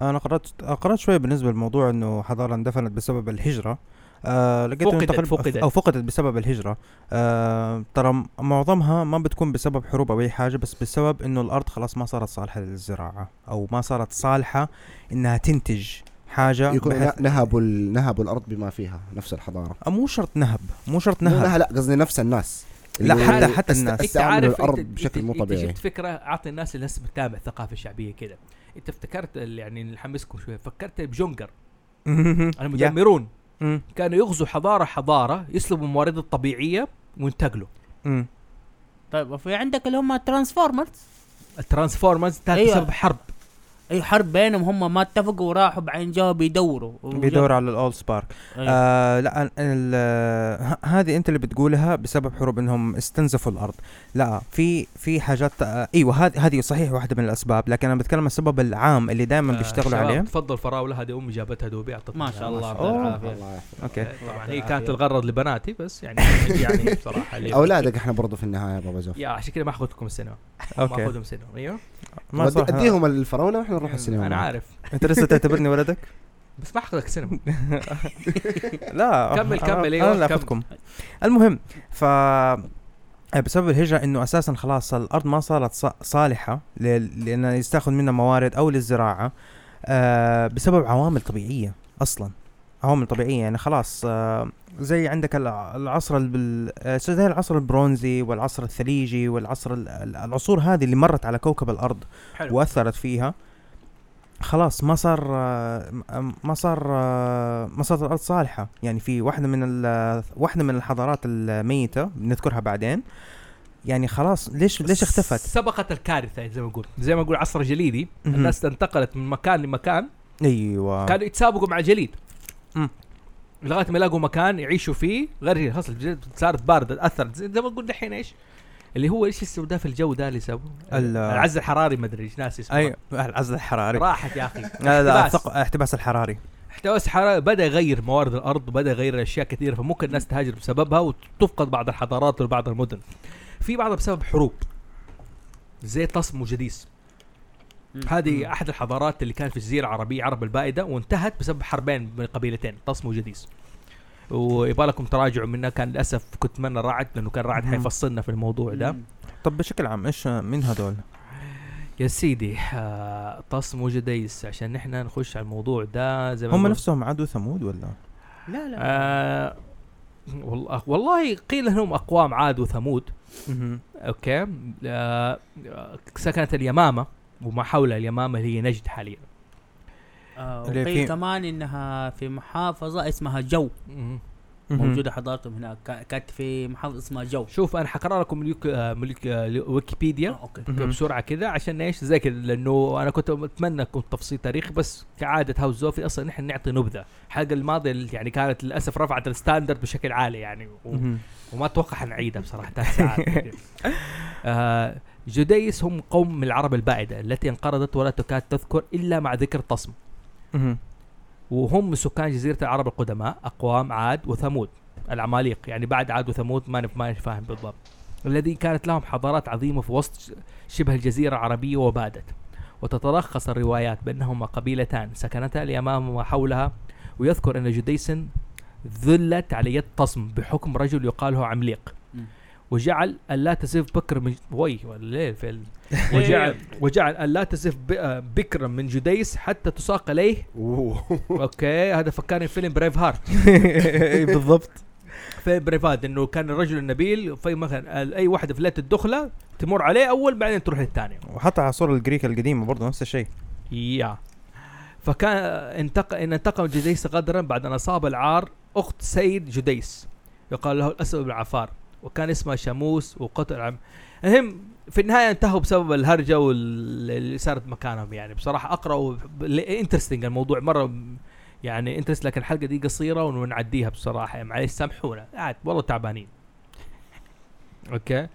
أنا قرأت قرأت شوية بالنسبة للموضوع إنه حضارة اندفنت بسبب الهجرة. آه لقيت فقدت- فقدت. أو فقدت بسبب الهجرة. آه ترى معظمها ما بتكون بسبب حروب أو أي حاجة بس بسبب إنه الأرض خلاص ما صارت صالحة للزراعة أو ما صارت صالحة إنها تنتج. حاجة يكون نهبوا ال- نهبوا الأرض بما فيها نفس الحضارة. آه، مو شرط نهب مو شرط نهب نهب. لا قصدي نفس الناس. لا، حتى- حتى الناس. أنت عارف الأرض أنت بشكل مو طبيعي. انت جبت فكرة أعطي الناس اللي لسه بتتابع الثقافة الشعبية كده. أنت افتكرت ال- يعني نحمسكم شوية فكرت بجونجر. المدمرون. كانوا يغزوا حضارة حضارة يسلبوا الموارد الطبيعية وينتقلوا. طيب وفي عندك اللي هم Transformers ال Transformers كانت أيوة. بسبب حرب. أي حرب بينهم هم ما اتفقوا وراحوا بعدين جاوا بيدوروا. بيدور على ال AllSpark. أيوة. آه لا هذه أنت اللي بتقولها بسبب حروب إنهم استنزفوا الأرض. لا في في حاجات آه أيوه هذه هذه صحيح واحدة من الأسباب لكن أنا بتكلم عن السبب العام اللي دائما بيشتغلوا آه، شباب، عليه. تفضل فراولة هذه أمي جابتها دوبي أعطتني ما شاء الله أوه. يعطيك العافية. الله يحفظك. okay. طبعا هي كانت الغرض لبناتي بس يعني [laughs] يعني بصراحة؟ أولادك إحنا برضو في النهاية بابا زوف. يا عشان كده ما أخذكم السينما. ما أوكي. أخذهم سينما أيوه. ما أديهم الفراولة وإحنا نروح السينما أنا. عارف. أنت لسه تعتبرني ولدك؟ [laughs] بس ما اخذك السينما [laughs] لا. كمل- كمل، أيوة، أنا. أخذكم. المهم ف بسبب الهجرة إنه أساسا خلاص الأرض ما صارت صالحة ل- لأن يستأخذ منها موارد أو للزراعة آه بسبب عوامل طبيعية أصلا. عوامل طبيعية يعني خلاص آه زي عندك الع- العصر آه، زي العصر البرونزي والعصر الثليجي والعصر ال- ال- العصور هذه اللي مرت على كوكب الأرض حلو. وأثرت فيها. خلاص ما صار ما صار ما صارت الأرض صالحة. يعني في واحدة من ال- واحدة من الحضارات الميتة بنذكرها بعدين. يعني خلاص ليش ليش اختفت؟ سبقت الكارثة زي ما نقول زي ما نقول عصر جليدي. الناس انتقلت من مكان لمكان. أيوه. كانوا يتسابقوا مع الجليد. لغاية ما يلاقوا مكان يعيشوا فيه غير خلاص صارت باردة أثرت. زي زي ما نقول دحين إيش؟ اللي هو إيش في الجو ده اللي ال- العز الحراري ما أدري إيش ناس اسمه أيوه العزل الحراري. راحت يا أخي. لا لا الاحتباس الحراري. احتباس الحراري بدأ يغير موارد الأرض وبدا يغير أشياء كثيرة فممكن الناس تهاجر بسببها وتفقد بعض الحضارات وبعض المدن. في بعضها بسبب حروب. زي طسم وجديس هذه أحد الحضارات اللي كانت في الجزيرة العربية عرب البائدة وانتهت بسبب حربين بين قبيلتين طسم وجديس ويبغى لكم تراجعوا منها كان للأسف كنت اتمنى رعد لأنه كان رعد. حيفصلنا في الموضوع ده. طب بشكل عام إيش من هذول؟ يا سيدي آه وجديس عشان نحن نخش على الموضوع ده زي ما هم نفسهم عدو ثمود ولا؟ لا لا. آه والله والله قيل إنهم أقوام عاد وثمود okay؟ آه سكنت اليمامة وما حول اليمامة اللي هي نجد حاليا. آه اللي وقيل في- كمان إنها في محافظة اسمها جو. موجودة حضارتهم هناك. كا- كانت في محافظة اسمها جو. شوف أنا حقرأ لكم آه ملك آه ويكيبيديا. آه okay. مهم. بسرعة كذا؟ عشان إيش؟ زي كذا لأنه أنا كنت أتمنى كنت تفصيل تاريخي بس كعادة هاوس زوفي أصلا نحن نعطي نبذة. الحلقة الماضيه يعني كانت للأسف رفعت ال standard بشكل عالي يعني و... وما أتوقع حنعيدها بصراحة ثلاث ساعات. [laughs] آه جديس هم قوم من العرب البائدة التي انقرضت ولا تكاد تذكر إلا مع ذكر طسم مهم. وهم سكان جزيرة العرب القدماء أقوام عاد وثمود العماليق. يعني بعد عاد وثمود ما ما فاهم بالضبط. الذي كانت لهم حضارات عظيمة في وسط شبه الجزيرة العربية وبادت. وتتلخص الروايات بأنهما قبيلتان سكنتا اليمام وما حولها ويذكر أن جديس ذلت على يد طسم بحكم رجل يقال له عمليق. وجعل ألا تزف بكر من وي ليه. [laughs] وجعل وجعل ألا تزف ب... بكرا من جديس حتى تساق إليه. أوه. [laughs] okay هذا فكرني فيلم Braveheart [laughs] بالضبط. في Braveheart إنه كان الرجل النبيل في مثلا أي واحدة في ليلة الدخلة تمر عليه أول بعدين تروح للثانية. وحتى عصور ال Greek القديمة برضه نفس الشيء. يا. فكان انتقل إن انتقم جديس غدرا بعد أن أصاب العار أخت سيد جديس يقال له الاسود بن عفار. وكان اسمها شاموس وقتل عم. المهم في النهاية انتهوا بسبب الهرجة واللي صارت مكانهم يعني. بصراحة اقرا interesting الموضوع. مرة يعني interest لكن الحلقة دي قصيرة ونعديها بصراحة. معلش سامحونا. قاعد والله تعبانين. okay؟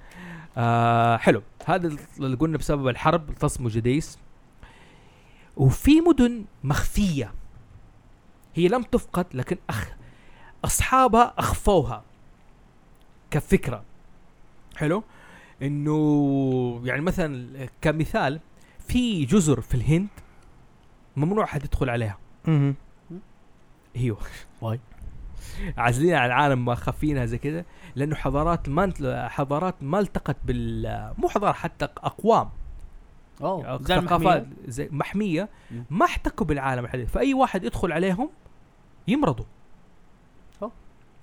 آه حلو. هذا اللي قلنا بسبب الحرب تصموا جديس. وفي مدن مخفية. هي لم تفقد لكن اخ أصحابها أخفوها. كفكرة حلو إنه يعني مثلا كمثال في جزر في الهند ممنوع حد يدخل عليها. أيوه واي عازلين عن العالم ما خافينها زي كده لأنه حضارات ما حضارات ما التقت بال مو حضارة حتى أقوام أوه زي ثقافات. زي محمية. ما احتكوا بالعالم الحديث فأي واحد يدخل عليهم يمرضوا.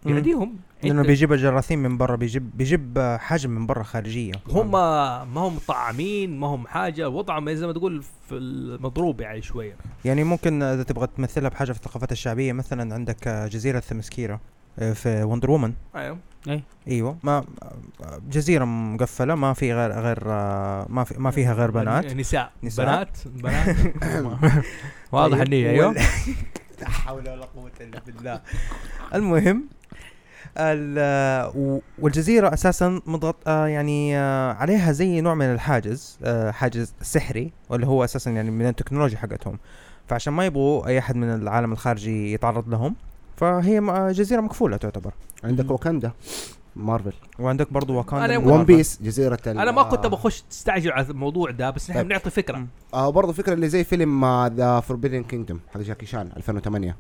يعديهم لأنه بيجيب الجراثيم من برا بيجيب بيجيب حاجة من برا خارجية. هم ما هم مطعمين ما هم حاجة وضعهم زي ما تقول في المضروب يعني شوية. يعني ممكن إذا تبغى تمثلها بحاجة في الثقافات الشعبية مثلا عندك جزيرة ثمسكيرة آه، في وندر وومن أيوه. أيوه. ما جزيرة مقفلة ما في غير غير آه، ما في ما فيها غير بنات. نساء. نساء. بنات؟ بنات؟ [laughs] واضح طيب، النية أيوه. [laughs] لا حول ولا قوة إلا بالله. المهم ال- و- والجزيرة أساسا مضغط آه يعني آه عليها زي نوع من الحاجز آه حاجز سحري واللي هو أساسا يعني من التكنولوجيا حقتهم فعشان ما يبغوا أي أحد من العالم الخارجي يتعرض لهم فهي م- جزيرة مقفولة تعتبر عندك مم. واكاندا مارفل وعندك برضو واكاندا يبغى- One Piece جزيرة ال- أنا ما كنت بخش تستعجل على الموضوع ده بس نحن طيب. بنعطي فكرة. آه برضه فكرة اللي زي فيلم The Forbidden Kingdom حق جاكي شان 2008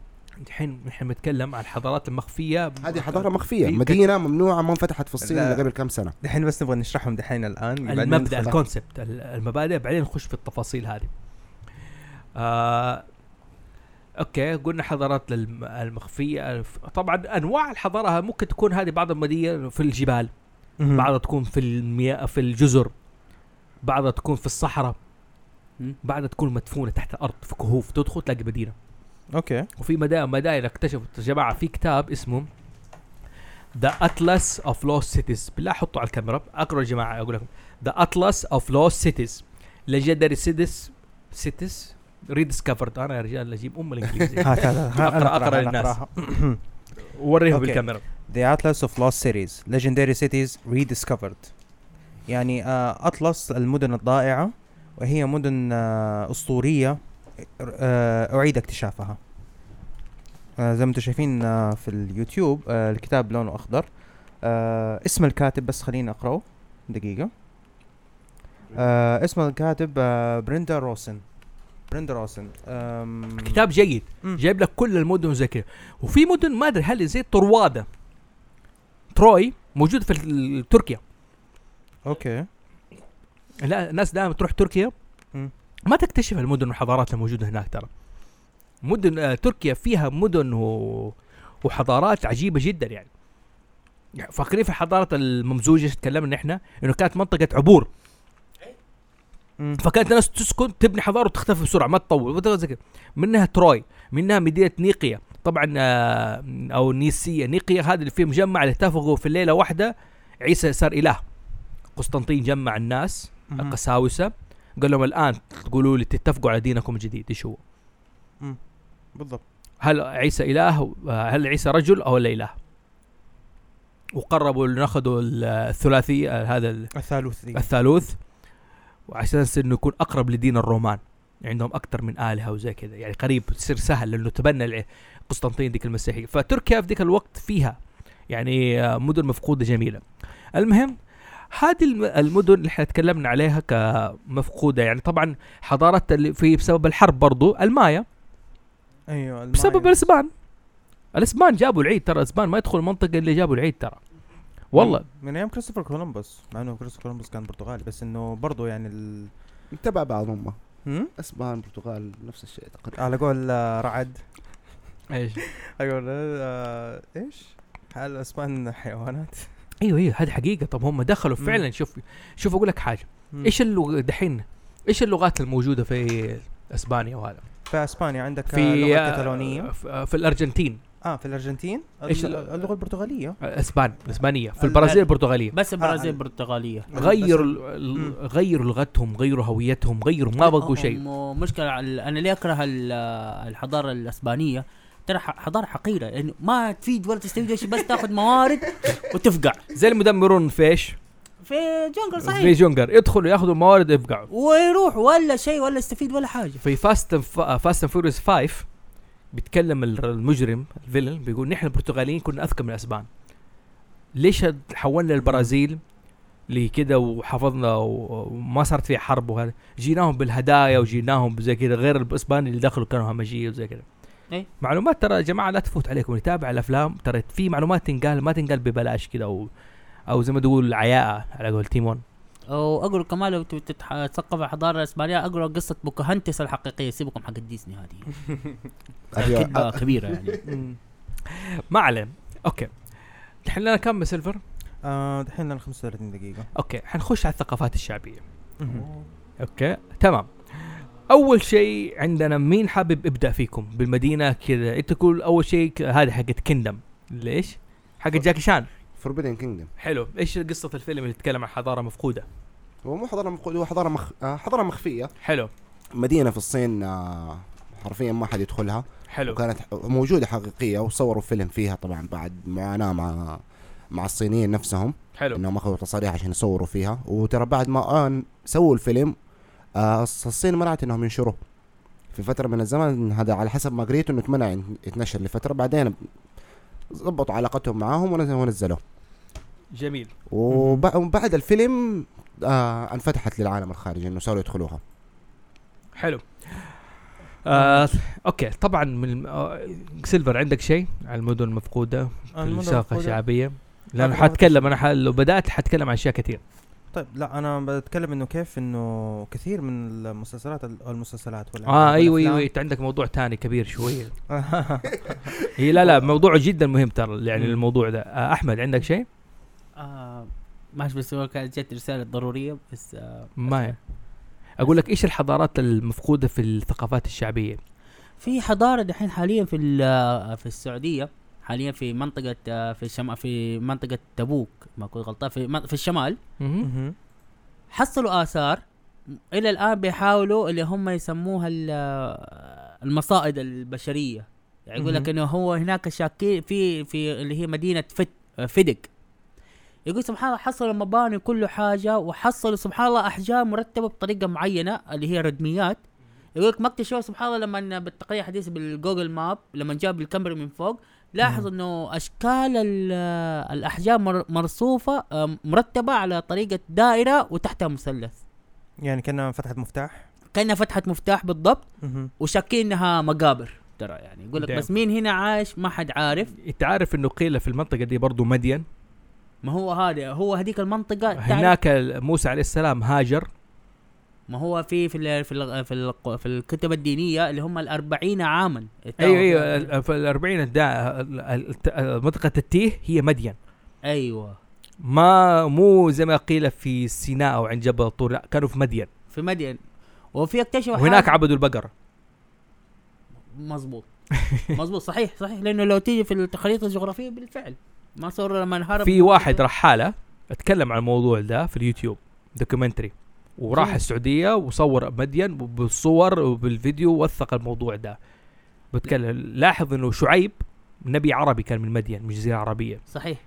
الحين نحن بنتكلم عن الحضارات المخفيه هذه حضارة مخفية. في- مدينة ممنوعة ما انفتحت في الصين لا. إلا قبل كم سنة. دحين بس نبغى نشرحهم دحين الآن بعدين المبدأ ال concept ال- المبادئ بعدين نخش في التفاصيل هذه. آه أوكي قلنا حضارات الم- المخفية. طبعا أنواع الحضارة ممكن تكون هذه بعض المدينة في الجبال. بعضها تكون في المياه في الجزر. بعضها تكون في الصحراء. بعضها تكون مدفونة تحت الأرض في كهوف. تدخل تلاقي مدينة. أوكي. وفي مدائن مدائن اكتشفوا يا جماعة في كتاب اسمه The Atlas of Lost Cities بالله حطوا على الكاميرا. أقرأ يا جماعة أقول لكم. The Atlas of Lost Cities Legendary Cities Cities Rediscovered أنا يا رجال أجيب أم الانجليزي [laughs] أقرأ أنا للناس. [clears throat] وريهم. بالكاميرا. The Atlas of Lost Cities. Legendary Cities Rediscovered. يعني آه أطلس المدن الضائعة وهي مدن آه آه أعيد اكتشافها. آه زي ما أنتم شايفين آه في اليوتيوب الكتاب لونه أخضر. آه اسم الكاتب بس خليني أقرأه. دقيقة. آه اسم الكاتب بريندا روسن. بريندا روسن. كتاب جيد. جايب لك كل المدن زي كذا وفي مدن ما أدري هل زي طروادة Troy موجود في تركيا. أوكي. لا الناس دائما تروح تركيا. ما تكتشف المدن والحضارات الموجوده هناك ترى. مدن آه تركيا فيها مدن و... وحضارات عجيبة جدا يعني. فاكرين في الحضارات الممزوجه تكلمنا إحنا؟ إنه كانت منطقة عبور. فكانت الناس تسكن تبني حضارة وتختفي بسرعة ما تطول. منها تروي منها مدينة نيقيا. طبعا آه، أو نيسيا نيقيا هذا اللي فيه مجمع اللي اتفقوا في الليلة واحدة عيسى صار إله. قسطنطين جمع الناس. القساوسة. قال لهم الآن تقولوا لي تتفقوا على دينكم الجديد إيش هو؟ بالضبط. هل عيسى إله؟ هل عيسى رجل أو لا إله؟ وقربوا إنه ناخذوا الثلاثي هذا ال- الثالوث الثالوث وعشان إنه يكون أقرب لدين الرومان. عندهم أكثر من آلهة وزي كذا. يعني قريب تصير سهل لأنه تبنى قسطنطين ديك المسيحية. فتركيا في ذيك الوقت فيها. يعني آه، مدن مفقودة جميلة. المهم هذه الم- المدن اللي إحنا تكلمنا عليها كمفقودة يعني طبعا حضارات اللي في بسبب الحرب برضو المايا أيوه بسبب المايا. الأسبان الأسبان جابوا العيد ترى الأسبان ما يدخلوا المنطقة اللي جابوا العيد ترى والله من أيام كريستوفر كولومبوس مع إنه كريستوفر كولومبوس كان برتغالي بس إنه برضه يعني ال... تبع بعض هم هم؟ أسبان برتغال نفس الشيء تقريبا على قول آه، رعد إيش [laughs] أقول آه، إيش؟ هل الأسبان حيوانات؟ أيوه أيوه هذه حقيقة. طب هم دخلوا مم. فعلا شوف شوف أقول لك حاجة. مم. إيش اللغة دحين إيش اللغات الموجودة في إسبانيا وهذا؟ في إسبانيا عندك في في اللغة آه، الكتالونيه في, الأرجنتين. آه في الأرجنتين. ال- اللغة البرتغالية. إسبان الاسبانيه في ال- البرازيل البرتغاليه بس البرازيل ال- برتغالية. غيروا. غيروا لغتهم غيروا هويتهم غيروا ما بقوا شيء. مشكلة أنا ليه أكره ال- الحضارة الإسبانية؟ ترى حضارة حقيرة يعني ما تفيد ولا تستفيد شيء بس تاخذ موارد وتفقع. زي المدمرون في إيش؟ في jungle في صحيح jungle يدخلوا ياخذوا الموارد يفقعوا ويروح ولا شيء ولا يستفيد ولا حاجة. في Fast Fast and Furious 5 بيتكلم ال- المجرم ال villain بيقول نحن البرتغاليين كنا أذكى من الأسبان. ليش حولنا البرازيل لكده وحافظنا و- وما صارت فيها حرب وهذا. جيناهم بالهدايا وجيناهم زي كده غير الأسبان اللي دخلوا كانوا همجية وزي كده. إيه. معلومات ترى يا جماعة لا تفوت عليكم اللي يتابع الأفلام ترى في معلومات تنقال ما تنقال ببلاش كده أو أو زي ما تقول عيال على قول تيمون. واقروا كمان لو تبي تتح- تثقف على الحضاره الإسبانية اقروا قصة بوكاهونتس الحقيقية سيبكم حق ديزني هذه. [laughs] كذبه كبيرة يعني. [laughs] ما عليه أوكي. نحن لنا كم سيلفر؟ آه دحين لنا 35 دقيقة. أوكي حنخش على الثقافات الشعبية. أوكي تمام. أول شيء عندنا مين حابب إبدأ فيكم بالمدينة كذا؟ أنت تقول أول شيء هذه حقت kingdom ليش؟ حق جاكي شان Forbidden Kingdom حلو. إيش قصة الفيلم اللي يتكلم عن حضارة مفقودة؟ هو مو حضارة مفقودة هو حضارة مخ... آه، حضارة مخفية. حلو. مدينة في الصين آه، حرفيا ما حد يدخلها. حلو. وكانت موجودة حقيقية وصوروا فيلم فيها طبعا بعد معاناه مع مع الصينيين نفسهم. حلو. إنهم أخذوا تصاريح عشان يصوروا فيها. وترى بعد ما آه سووا الفيلم الصين منعت إنهم ينشروه. في فترة من الزمن هذا على حسب ما قريت إنه اتمنع يتنشر. لفترة بعدين ظبطوا علاقتهم معاهم ونز- ونزلوه. جميل. وب- وبعد الفيلم آه انفتحت للعالم الخارجي إنه صاروا يدخلوها. حلو. آه أوكي. طبعا من آه سيلفر عندك شيء على المدن المفقودة؟ في الثقافة الشعبية؟ لأنه حتكلم أنا ح... لو بدأت حتكلم عن أشياء كثير طيب لا أنا بتكلم إنه كيف إنه كثير من المسلسلات المسلسلات ولا آه أيوه أيوه أنت عندك موضوع تاني كبير شوية [laughs] هي لا لا موضوع جدا مهم ترى يعني. الموضوع ده. آه أحمد عندك شيء؟ آه ماشي بس هو كانت جت رسالة ضرورية بس آه ما. أقول لك إيش الحضارات المفقودة في الثقافات الشعبية؟ في حضارة دحين حاليا في ال- في السعودية. حاليا في منطقة آه، في الشمال في منطقة تبوك ما كنت غلطان في من- في الشمال. حصلوا آثار. إلى الآن بيحاولوا اللي هم يسموها ال- المصائد البشرية. يعني يقول لك. إنه هو هناك شاكين في في اللي هي مدينة فت فدق. يقول سبحان الله حصلوا مباني كل حاجة وحصلوا سبحان الله احجار مرتبة بطريقة معينة اللي هي ردميات يقول لك ما أكتشفوا سبحان الله لما بالتقرير الحديث بالجوجل ماب لما جاب الكاميرا من فوق لاحظ إنه أشكال ال- الاحجار مر- مرصوفة آه، مرتبة على طريقة دائرة وتحتها مثلث. يعني كنا فتحت مفتاح؟ كأنها فتحة مفتاح بالضبط. وشاكين انها مقابر ترى يعني. يقول لك Damn. بس مين هنا عايش؟ ما حد عارف. أنت عارف إنه قيل في المنطقة دي برضو مدين؟ ما هو هذا هو هذيك المنطقة هناك موسى عليه السلام هاجر. ما هو في في ال في ال في, ال في الكتب الدينية اللي هم الأربعين عاما. أيوه أيوه. في الأربعين منطقة التيه هي مدين. أيوه. ما مو زي ما قيل في سيناء أو عند جبل الطور لا كانوا في مدين. في مدين. وفي اكتشفوا حاجة- عبدوا البقرة. مظبوط. مظبوط صحيح صحيح. لأنه لو تيجي في الخريطه الجغرافية بالفعل. ما صار لما انهرب في واحد رحالة أتكلم عن الموضوع ده في اليوتيوب دوكيومنتري وراح جميل. السعودية وصور مدين بالصور وبالفيديو وثق الموضوع ده بتكلم لاحظ إنه شعيب نبي عربي كان من مدين مش جزيره عربيه صحيح.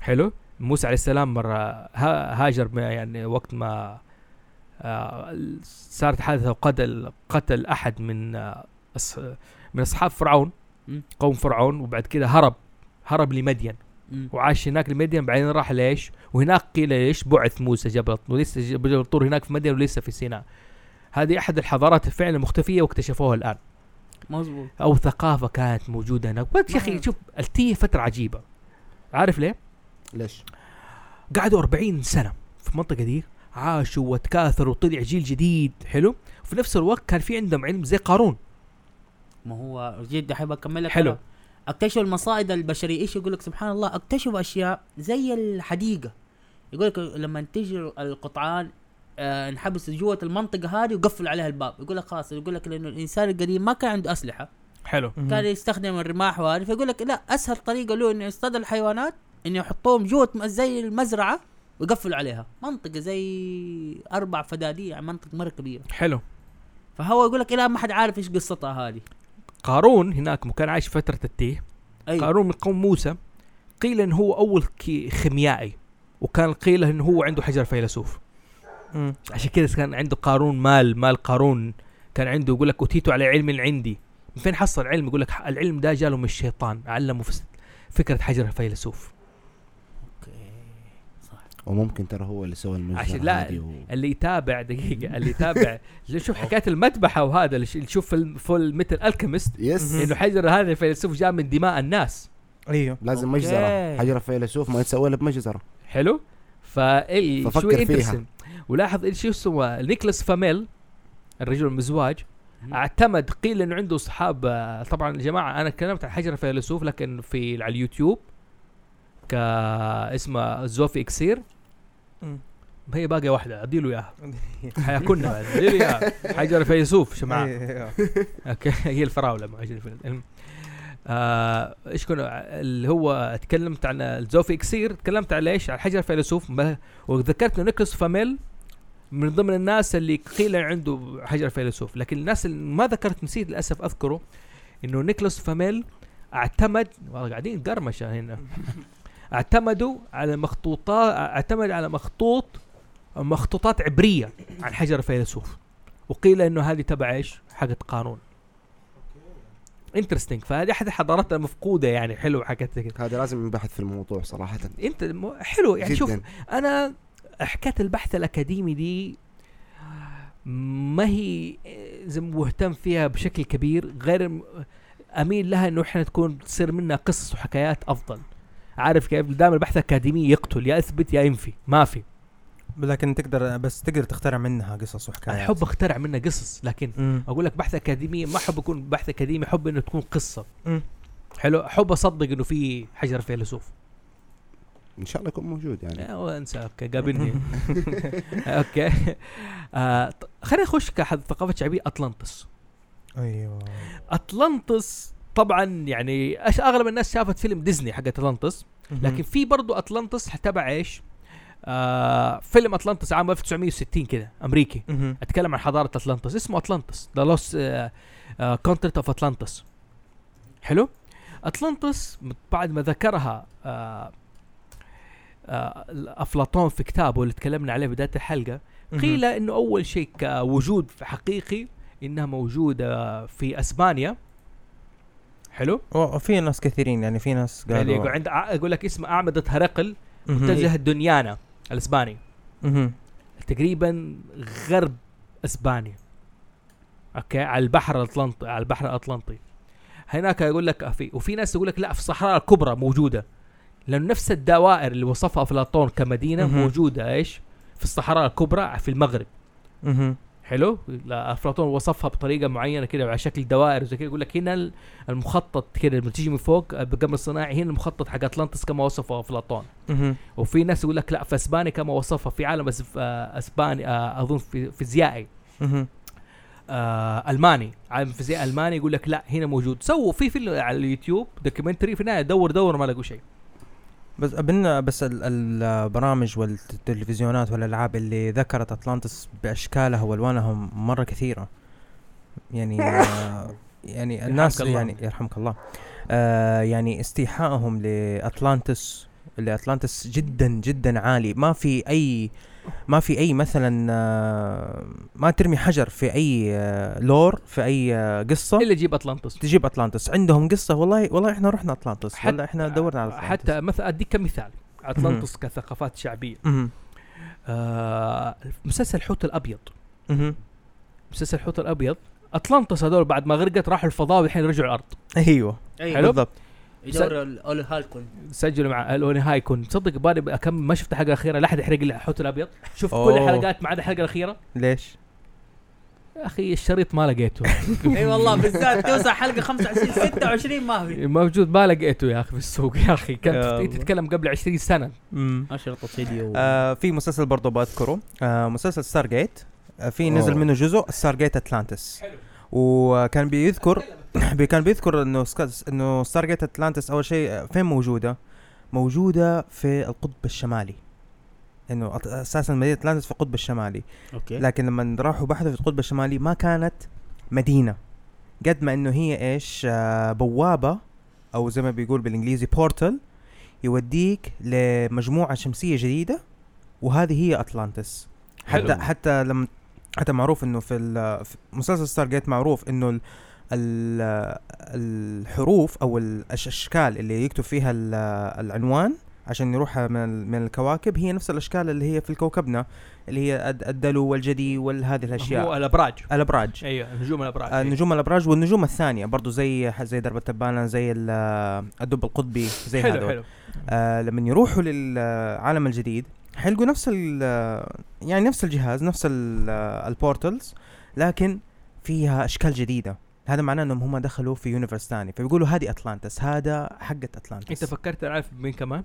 حلو موسى عليه السلام مرة ها- هاجر ما- يعني وقت ما آه، صارت حادثة وقتل قتل أحد من آه، من أصحاب فرعون. قوم فرعون وبعد كده هرب هرب لمدين. وعاش هناك لمدين بعدين راح ليش؟ وهناك قيل ليش بعث موسى جبل الطور ولسه جبل الطور هناك في مدين ولسه في سيناء. هذه أحد الحضارات فعلا مختفيه واكتشفوها الآن. مظبوط. أو ثقافة كانت موجودة هناك. بس يا أخي شوف التيه فترة عجيبة. عارف ليه؟ ليش؟ قعدوا 40 سنة في المنطقة دي عاشوا وتكاثروا وطلع جيل جديد حلو؟ وفي نفس الوقت كان في عندهم علم زي قارون. ما هو جد احب اكمل لك. حلو. أنا. أكتشفوا المصائد البشرية. إيش يقول لك؟ سبحان الله أكتشفوا أشياء زي الحديقة. يقول لك لما تجي القطعان آه انحبس جوة المنطقة هذه وقفل عليها الباب. يقول لك خلاص يقول لك لأنه الإنسان القديم ما كان عنده أسلحة. حلو. كان يستخدم الرماح وهذا فيقول لك لا أسهل طريقة له إنه يصطاد الحيوانات إنه يحطوهم جوة زي المزرعة ويقفلوا عليها. منطقة زي أربع فدادين يعني منطقة مرة كبيرة. حلو. فهو يقول لك الان ما حد عارف إيش قصتها هذه. قارون هناك كان عايش فترة التيه. أيوه قارون من قوم موسى. قيل ان هو أول كي- خيميائي وكان قيل إنه هو عنده حجر فيلسوف. مم. عشان كذا كان عنده قارون مال مال قارون كان عنده يقول لك اوتيت على علم عندي. من فين حصل علم يقول لك العلم ده جاله من الشيطان علمه في فكرة حجر الفيلسوف وممكن ترى هو اللي سوى المجزرة عشان لا و... اللي يتابع دقيقة اللي يتابع [laughs] يشوف حكاية المذبحة وهذا اللي فيلم Fullmetal Alchemist yes إنه حجر هذا الفيلسوف جاء من دماء الناس. أيوه. لازم أوكي. مجزرة حجر الفيلسوف ما يتسوى له بمجزرة. حلو؟ فال ففكر شوي فيها. ولاحظ إيش اسمه؟ نيكلاس فاميل الرجل المزواج اعتمد قيل إنه عنده أصحاب طبعا يا جماعة أنا تكلمت عن حجر الفيلسوف لكن في على اليوتيوب. اسمه زوفي إكسير. هي باقي واحدة اديله اياها [laughs] حياكلنا اديله اياها [laughs] حجر الفيلسوف جماعة أيوة. أوكي. [laughs] هي الفراولة مع حجر آه إيش كنا اللي هو تكلمت عن الزوفي إكسير تكلمت عن إيش؟ عن حجر الفيلسوف ما- وذكرت إنه نيكولاس فلاميل من ضمن الناس اللي قيل عنده حجر الفيلسوف لكن الناس اللي ما ذكرت نسيت للأسف أذكره إنه نيكولاس فلاميل اعتمد والله قاعدين قرمشة هنا. اعتمدوا على مخطوطات اعتمد على مخطوط مخطوطات عبرية عن حجر الفيلسوف وقيل إنه هذه تبع إيش؟ حقت قانون انترستنج فهذه أحد الحضارات المفقودة يعني حلو حكت كده. هذا لازم نبحث في الموضوع صراحة. إنت حلو يعني شوف جدا. أنا حكايه البحث الأكاديمي دي ما هي زي مهتم فيها بشكل كبير غير أميل لها إنه إحنا تكون تصير منها قصص وحكايات أفضل. عارف كيف؟ دائما البحث الأكاديمي يقتل يا إثبت يا ينفي. ما في. لكن تقدر بس تقدر تخترع منها قصص وحكايات. أنا احب اخترع منها قصص لكن مم. أقول لك بحث أكاديمي ما احب يكون بحث أكاديمي احب إنه تكون قصة. مم. حلو؟ احب أصدق إنه في حجر فيلسوف. إن شاء الله يكون موجود يعني. انسى أوكي قابلني. [laughs] أوكي. آه خلينا نخش كحد ثقافة شعبية أطلنطس. أيوه. أطلنطس طبعا يعني أغلب الناس شافت فيلم ديزني حق اطلنطس لكن في برضو اطلنطس تبع إيش؟ آه فيلم اطلنطس عام 1960 كده أمريكي. أتكلم عن حضارة اطلنطس اسمه اطلنطس the Lost Continent of Atlantis حلو؟ اطلنطس بعد ما ذكرها آه آه أفلاطون في كتابه اللي تكلمنا عليه بداية الحلقة قيل إنه أول شيء كوجود حقيقي إنها موجودة في أسبانيا. حلو وفي ناس كثيرين يعني في ناس يعني قالوا يقول عند يقول لك اسم أعمدة هرقل. متجه الدنيانا الإسباني. تقريبا غرب إسبانيا أوكي على البحر الاطلنطي على البحر الأطلنطي هناك يقول لك في وفي ناس يقول لك لا في الصحراء الكبرى موجودة لأنه نفس الدوائر اللي وصفها أفلاطون كمدينة. موجودة إيش في الصحراء الكبرى في المغرب. حلو؟ لا أفلاطون وصفها بطريقة معينة كده على شكل دوائر وزي كده يقول لك هنا ال- المخطط كده لما تيجي من فوق بالقمر الصناعي هنا المخطط حق اطلنطس كما وصفه أفلاطون. وفي ناس يقول لك لا في أسبانيا كما وصفها في عالم آه، أسباني آه، أظن في فيزيائي. آه ألماني عالم فيزياء ألماني يقول لك لا هنا موجود. سووا في فيلم على اليوتيوب documentary في النهاية دور دور ما لقوا شيء. بس بس ال- البرامج والتلفزيونات والألعاب اللي ذكرت اطلانتس بأشكالها وألوانها مرة كثيرة. يعني آه، [laughs] يعني الناس الله. يعني يرحمك الله. آه يعني استيحائهم لاطلانتس لأتلانتس جدا جدا عالي. ما في أي ما في أي مثلا آه، ما ترمي حجر في أي آه، lore في أي آه، قصة. إلا جيب اطلنطس تجيب اطلانتس عندهم قصة. والله والله إحنا رحنا اطلانتس حتى- ولا إحنا دورنا على أطلانتس. حتى مثلا أديك كمثال. اطلنطس كثقافات شعبية. آه مسلسل الحوت الأبيض. مسلسل الحوت الأبيض. اطلنطس هذول بعد ما غرقت راحوا الفضاء والحين رجعوا الأرض. أيوه. حلو. بالضبط. يدور الاولي هالكون. سجلوا مع الاوني هايكون تصدق بالي كم ما شفت الحلقة الأخيرة لا أحد يحرق لي الحوت الأبيض. شوف كل. الحلقات ما عدا الحلقة الأخيرة. ليش؟ يا أخي الشريط ما لقيته. [laughs] إي والله بالذات توصل حلقة 25 26 ما في. موجود ما لقيته يا أخي في السوق يا أخي. كانت. تتكلم قبل 20 سنة. امم اشرطه فيديو آه في مسلسل برضه بذكره. آه مسلسل Stargate آه في نزل أوه. منه جزء Stargate Atlantis وكان بيذكر بي- [coughs] كان بيذكر إنه سكا- إنه Stargate Atlantis أول شيء آه، فين موجودة؟ موجودة في القطب الشمالي. إنه أساسا مدينة اتلانتس في القطب الشمالي. okay. لكن لما راحوا بحثوا في القطب الشمالي ما كانت مدينة. قد ما إنه هي إيش آه بوابة أو زي ما بيقول بالإنجليزي portal يوديك لمجموعة شمسية جديدة وهذه هي اتلانتس حتى حلو. حتى لما حتى معروف إنه في, في مسلسل Stargate معروف إنه الحروف أو الأشكال اللي يكتب فيها ال- العنوان عشان يروح من من الكواكب هي نفس الأشكال اللي هي في كوكبنا اللي هي الد- الدلو والجدي وهذه هو الأشياء. الأبراج. الأبراج. أيوه نجوم الأبراج. آه، نجوم الأبراج والنجوم الثانية برضو زي زي درب التبانة زي ال- الدب القطبي زي حلو هذول. حلو. آه لما يروحوا للعالم الجديد حيلقوا نفس يعني نفس الجهاز نفس ال- ال portals لكن فيها أشكال جديدة. هذا معناه إنهم هم دخلوا في universe ثاني. فبيقولوا هذه اتلانتس هذا حقة اتلانتس أنت فكرت عارف مين كمان؟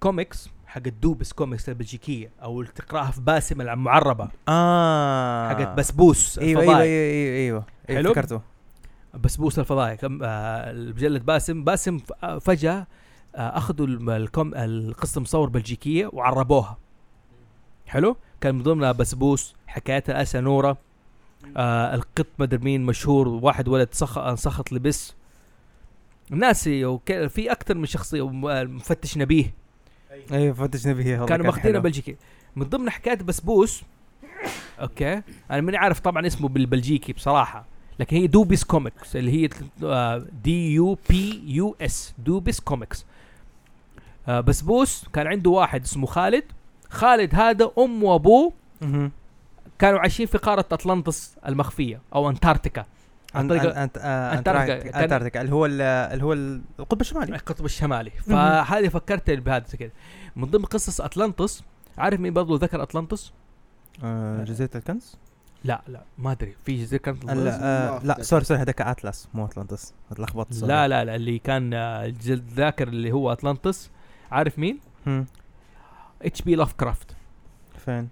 كوميكس حق الدوبس كوميكس البلجيكية أو اللي تقرأها في باسم المعربة. آه. حقت بسبوس أيوه أيوه أيوه أيوه, أيوة. أيوة حلو؟ افتكرته بسبوس الفضائي. كم آه باسم باسم آه، فجأة آه أخذوا الكم القصة مصور بلجيكية وعربوها. حلو؟ كان من ضمنها بسبوس حكايات الاسى نورة. آه القط مدري مين مشهور واحد ولد سخ... انسخط لبس. ناسي وك... في أكثر من شخصيه آه، مفتش نبيه. أيوه فتش نبيه كانوا كان ماخذينها حلو. بلجيكي. من ضمن حكايات بسبوس Okay أنا ماني عارف طبعا اسمه بالبلجيكي بصراحة لكن هي دوبيس كوميكس اللي هي D U P U S دوبيس كوميكس. آه، بسبوس كان عنده واحد اسمه خالد. خالد هذا امه وأبوه. كانوا عايشين في قارة اطلنطس المخفية أو أنتاركتيكا. عن طريق آه، كان- أنتاركتيكا اللي هو ال- اللي هو ال- القطب الشمالي. القطب الشمالي. فهذه فكرت بهذا كده من ضمن قصص اطلنطس عارف مين برضو ذكر اطلنطس؟ آه، جزيرة الكنز؟ لا لا ما أدري. في جزيرة كانت آه، لا sorry sorry هذاك اتلس مو اتلانتس اتلخبطت sorry. لا لا لا اللي كان آه، ذاكر اللي هو اطلنطس عارف مين؟ H.P. Lovecraft فين؟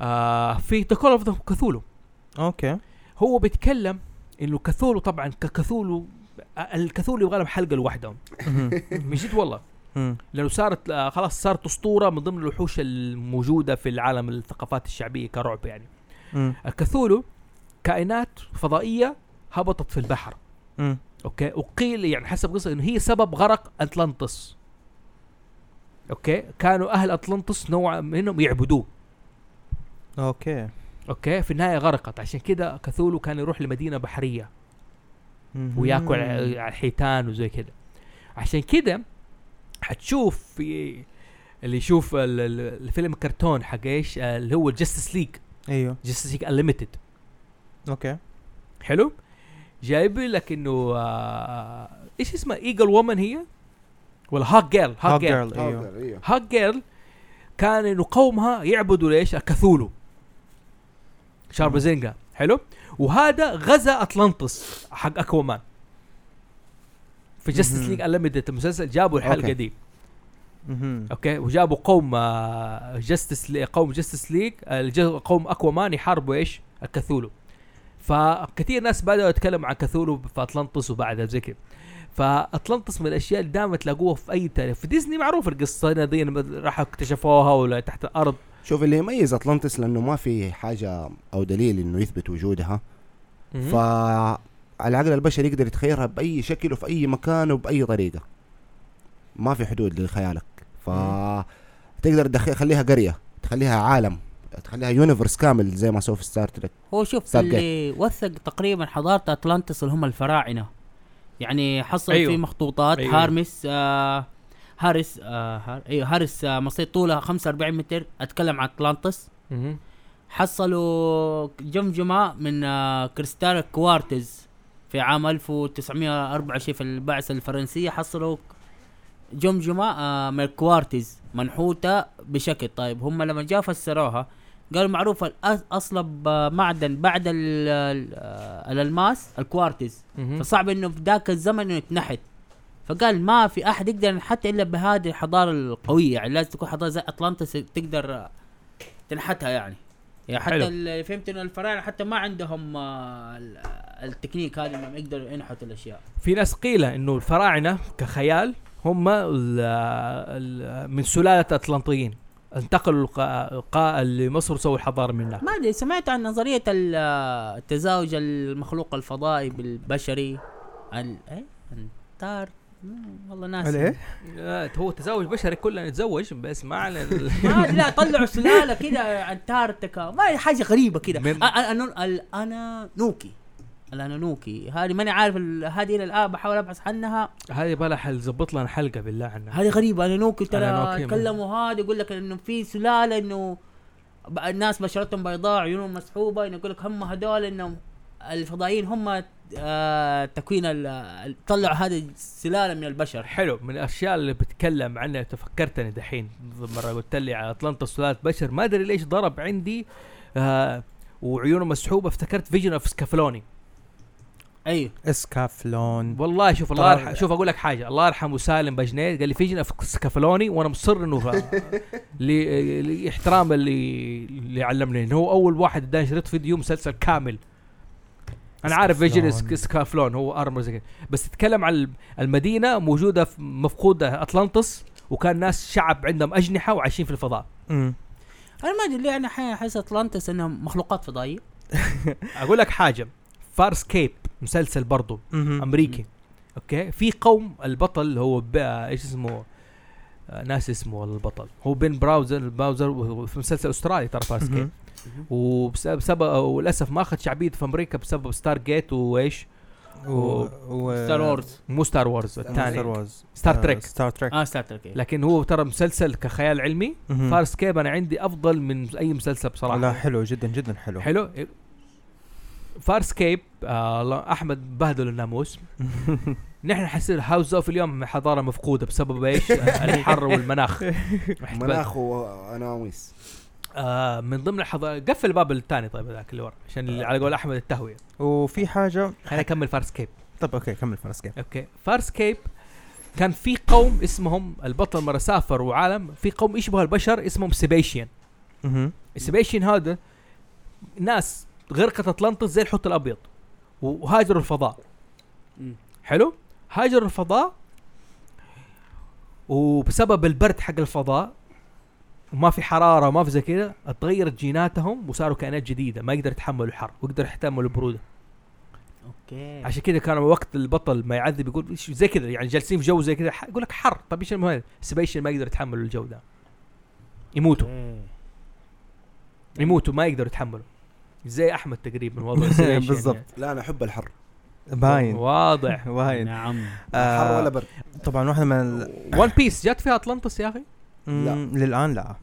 آه في The Call of the Cthulhu okay. هو بيتكلم إنه Cthulhu طبعا ك Cthulhu آه، ال Cthulhu يبغى لهم حلقة لوحدهم. من [laughs] جد والله. لأنه صارت آه خلاص صارت أسطورة من ضمن الوحوش الموجودة في العالم الثقافات الشعبية كرعب يعني. ال Cthulhu كائنات فضائية هبطت في البحر. okay؟ وقيل يعني حسب قصة إنه هي سبب غرق اطلنطس okay؟ كانوا أهل اطلنطس نوع منهم يعبدوه. okay. okay؟ في النهاية غرقت. عشان كده Cthulhu كان يروح لمدينة بحرية. وياكل على الحيتان وزي كده. عشان كده حتشوف في اللي يشوف ال- ال- الفيلم الكرتون حق إيش؟ آه، اللي هو Justice League أيوه. Justice League Unlimited okay. حلو؟ جايب لك إنه آه إيش اسمها؟ Eagle Woman هي؟ ولا Hawkgirl Hawkgirl Hawkgirl كان إنه قومها يعبدوا ليش ال Cthulhu شاربزينجا. حلو؟ وهذا غزا اطلنطس حق أكوامان. في جاستس. ليج انليمتد المسلسل جابوا الحلقة أوكي. دي. أوكي؟ وجابوا قوم جاستس قوم جاستس ليج قوم أكوامان يحاربوا إيش؟ الكثولو فكثير ناس بدأوا يتكلموا عن كثولو في اطلنطس وبعدها زي كده فاطلنطس من الأشياء اللي دائما تلاقوها في أي تاريخ. في ديزني معروف القصة دي راحوا اكتشفوها ولا تحت الأرض. شوف اللي يميز أطلانتس لأنه ما في حاجة أو دليل إنه يثبت وجودها فالعقل البشري يقدر يتخيلها بأي شكل وفي أي مكان وبأي طريقة ما في حدود لخيالك ف تقدر تخليها قرية تخليها عالم تخليها universe كامل زي ما سووا في Star Trek هو شوف. اللي وثق تقريبا حضارة أطلانتس اللي هم الفراعنة يعني حصل أيوه. في مخطوطات. أيوه. هارمس آه هارس آه هار أيوه هارس آه مسيط طولها 45 متر. أتكلم عن اطلانتس مهم. حصلوا جمجمة من آه كريستال كوارتز في عام 1924 في البعثة الفرنسية. حصلوا جمجمة آه من الكوارتز منحوتة بشكل. طيب هم لما جاء فسروها قالوا معروف اصلب معدن بعد آه، الألماس الكوارتز. فصعب إنه في ذاك الزمن إنه يتنحت. فقال ما في أحد يقدر ينحت إلا بهذه الحضارة القوية. يعني لازم تكون حضارة زي أطلانتس تقدر آه، تنحتها يعني. يعني حتى حلو. ال- فهمت إنه الفراعنة حتى ما عندهم آه، ال- التكنيك هذا إنهم يقدروا ينحتوا الأشياء. في ناس قيل إنه الفراعنة كخيال هم ال- ال- من سلالة أطلنطيين. انتقلوا لمصر وسووا الحضاره من هناك. ما أدري سمعت عن نظرية ال- آه، التزاوج المخلوق الفضائي بالبشري ال إيه؟ انتار مم، والله ناسي. الايه؟ آه، هو تزاوج بشري كلنا نتزوج بس ما على ال- [laughs] ما لا طلعوا سلالة كده انتاركتيكا ما حاجة غريبة ال- أنانوكي الأنانوكي. هذه ماني عارف هذه إلى الآن بحاول أبحث عنها. هذه بلا حل زبط لنا حلقة بالله عنها. هذه غريبة. انانوكي ترى. تكلموا هذا يقول لك إنه في سلالة إنه الناس بشرتهم بيضاء عيونهم مسحوبة إنه يقول لك هم هذول إنهم الفضائيين هم تكوين ال- ال- طلعوا هذه السلاله من البشر. حلو من الأشياء اللي بتكلم عنها تفكرتني دحين مرة قلت لي على اطلانتس سلالة بشر ما أدري ليش ضرب عندي آه وعيونه مسحوبة افتكرت Vision of Escaflowne أيوه Escaflowne. والله شوف الله. يرحم شوف أقول لك حاجة الله يرحمه سالم بجنيد قال لي Vision of Escaflowne وأنا مصر إنه [laughs] لاحترام اللي اللي علمني إنه هو أول واحد اداني شريط فيديو مسلسل كامل. أنا عارف Vision Escaflowne. هو armor زي كده. بس تتكلم عن المدينة موجودة في مفقودة اطلانتس وكان ناس شعب عندهم أجنحة وعايشين في الفضاء. مم. أنا ما أدري ليه أنا أحس اطلانتس انهم مخلوقات فضائية. [laughs] أقول لك حاجة. Farscape مسلسل برضه. أمريكي. أوكي؟ في قوم البطل هو ب- إيش اسمه؟ آه، ناس اسمه والله البطل. هو Ben Browder Browder وهو في مسلسل أسترالي ترى Farscape مهم. وبسبب بسبب وللاسف ما أخذ شعبيته في أمريكا بسبب Stargate وإيش؟ و... و... Star Wars مو Star Wars Star الثاني. Wars Star آه، Trek Star Trek آه Star Trek لكن هو ترى مسلسل كخيال علمي. مهم. Farscape أنا عندي أفضل من أي مسلسل بصراحة. لا حلو جدا جدا حلو. حلو. Farscape آه الله- أحمد بهدل الناموس. [laughs] نحن حنصير هاوس اوف اليوم حضارة مفقودة بسبب إيش؟ [laughs] الحر والمناخ. [laughs] مناخ واناويس آه من ضمن الحضاره قفل الباب الثاني طيب ذاك اللي ورا عشان اللي على قول أحمد التهوية. وفي حاجة خلينا نكمل فارسكيب طب أوكي كمل فرسكيب أوكي. فارسكيب كان في قوم اسمهم البطل مرة سافر وعالم في قوم يشبه البشر اسمهم سيبيشيان مهم. السيبيشيان هذا ناس غرقت اطلنطس زي الحوت الأبيض وهاجروا الفضاء. حلو؟ هاجروا الفضاء وبسبب البرد حق الفضاء وما في حرارة وما في زي كذا اتغيرت جيناتهم وصاروا كائنات جديدة ما يقدر يتحملوا الحر ويقدر يتحملوا البروده أوكي. عشان كذا كان وقت البطل ما يعذب يقول زي كذا يعني جالسين في جو زي كذا ح- يقول لك حر طب إيش المهم؟ Sebacean ما يقدر يتحملوا الجو ده. يموتوا. أوكي. يموتوا ما يقدروا يتحملوا. زي أحمد تقريبا وضع [laughs] Sebacean بالضبط. يعني. لا أنا أحب الحر. باين. واضح. [laughs] باين نعم. آه، حر ولا برد؟ طبعا واحدة من ال... One Piece جات فيها أطلنطس يا أخي؟ مم، للآن لا.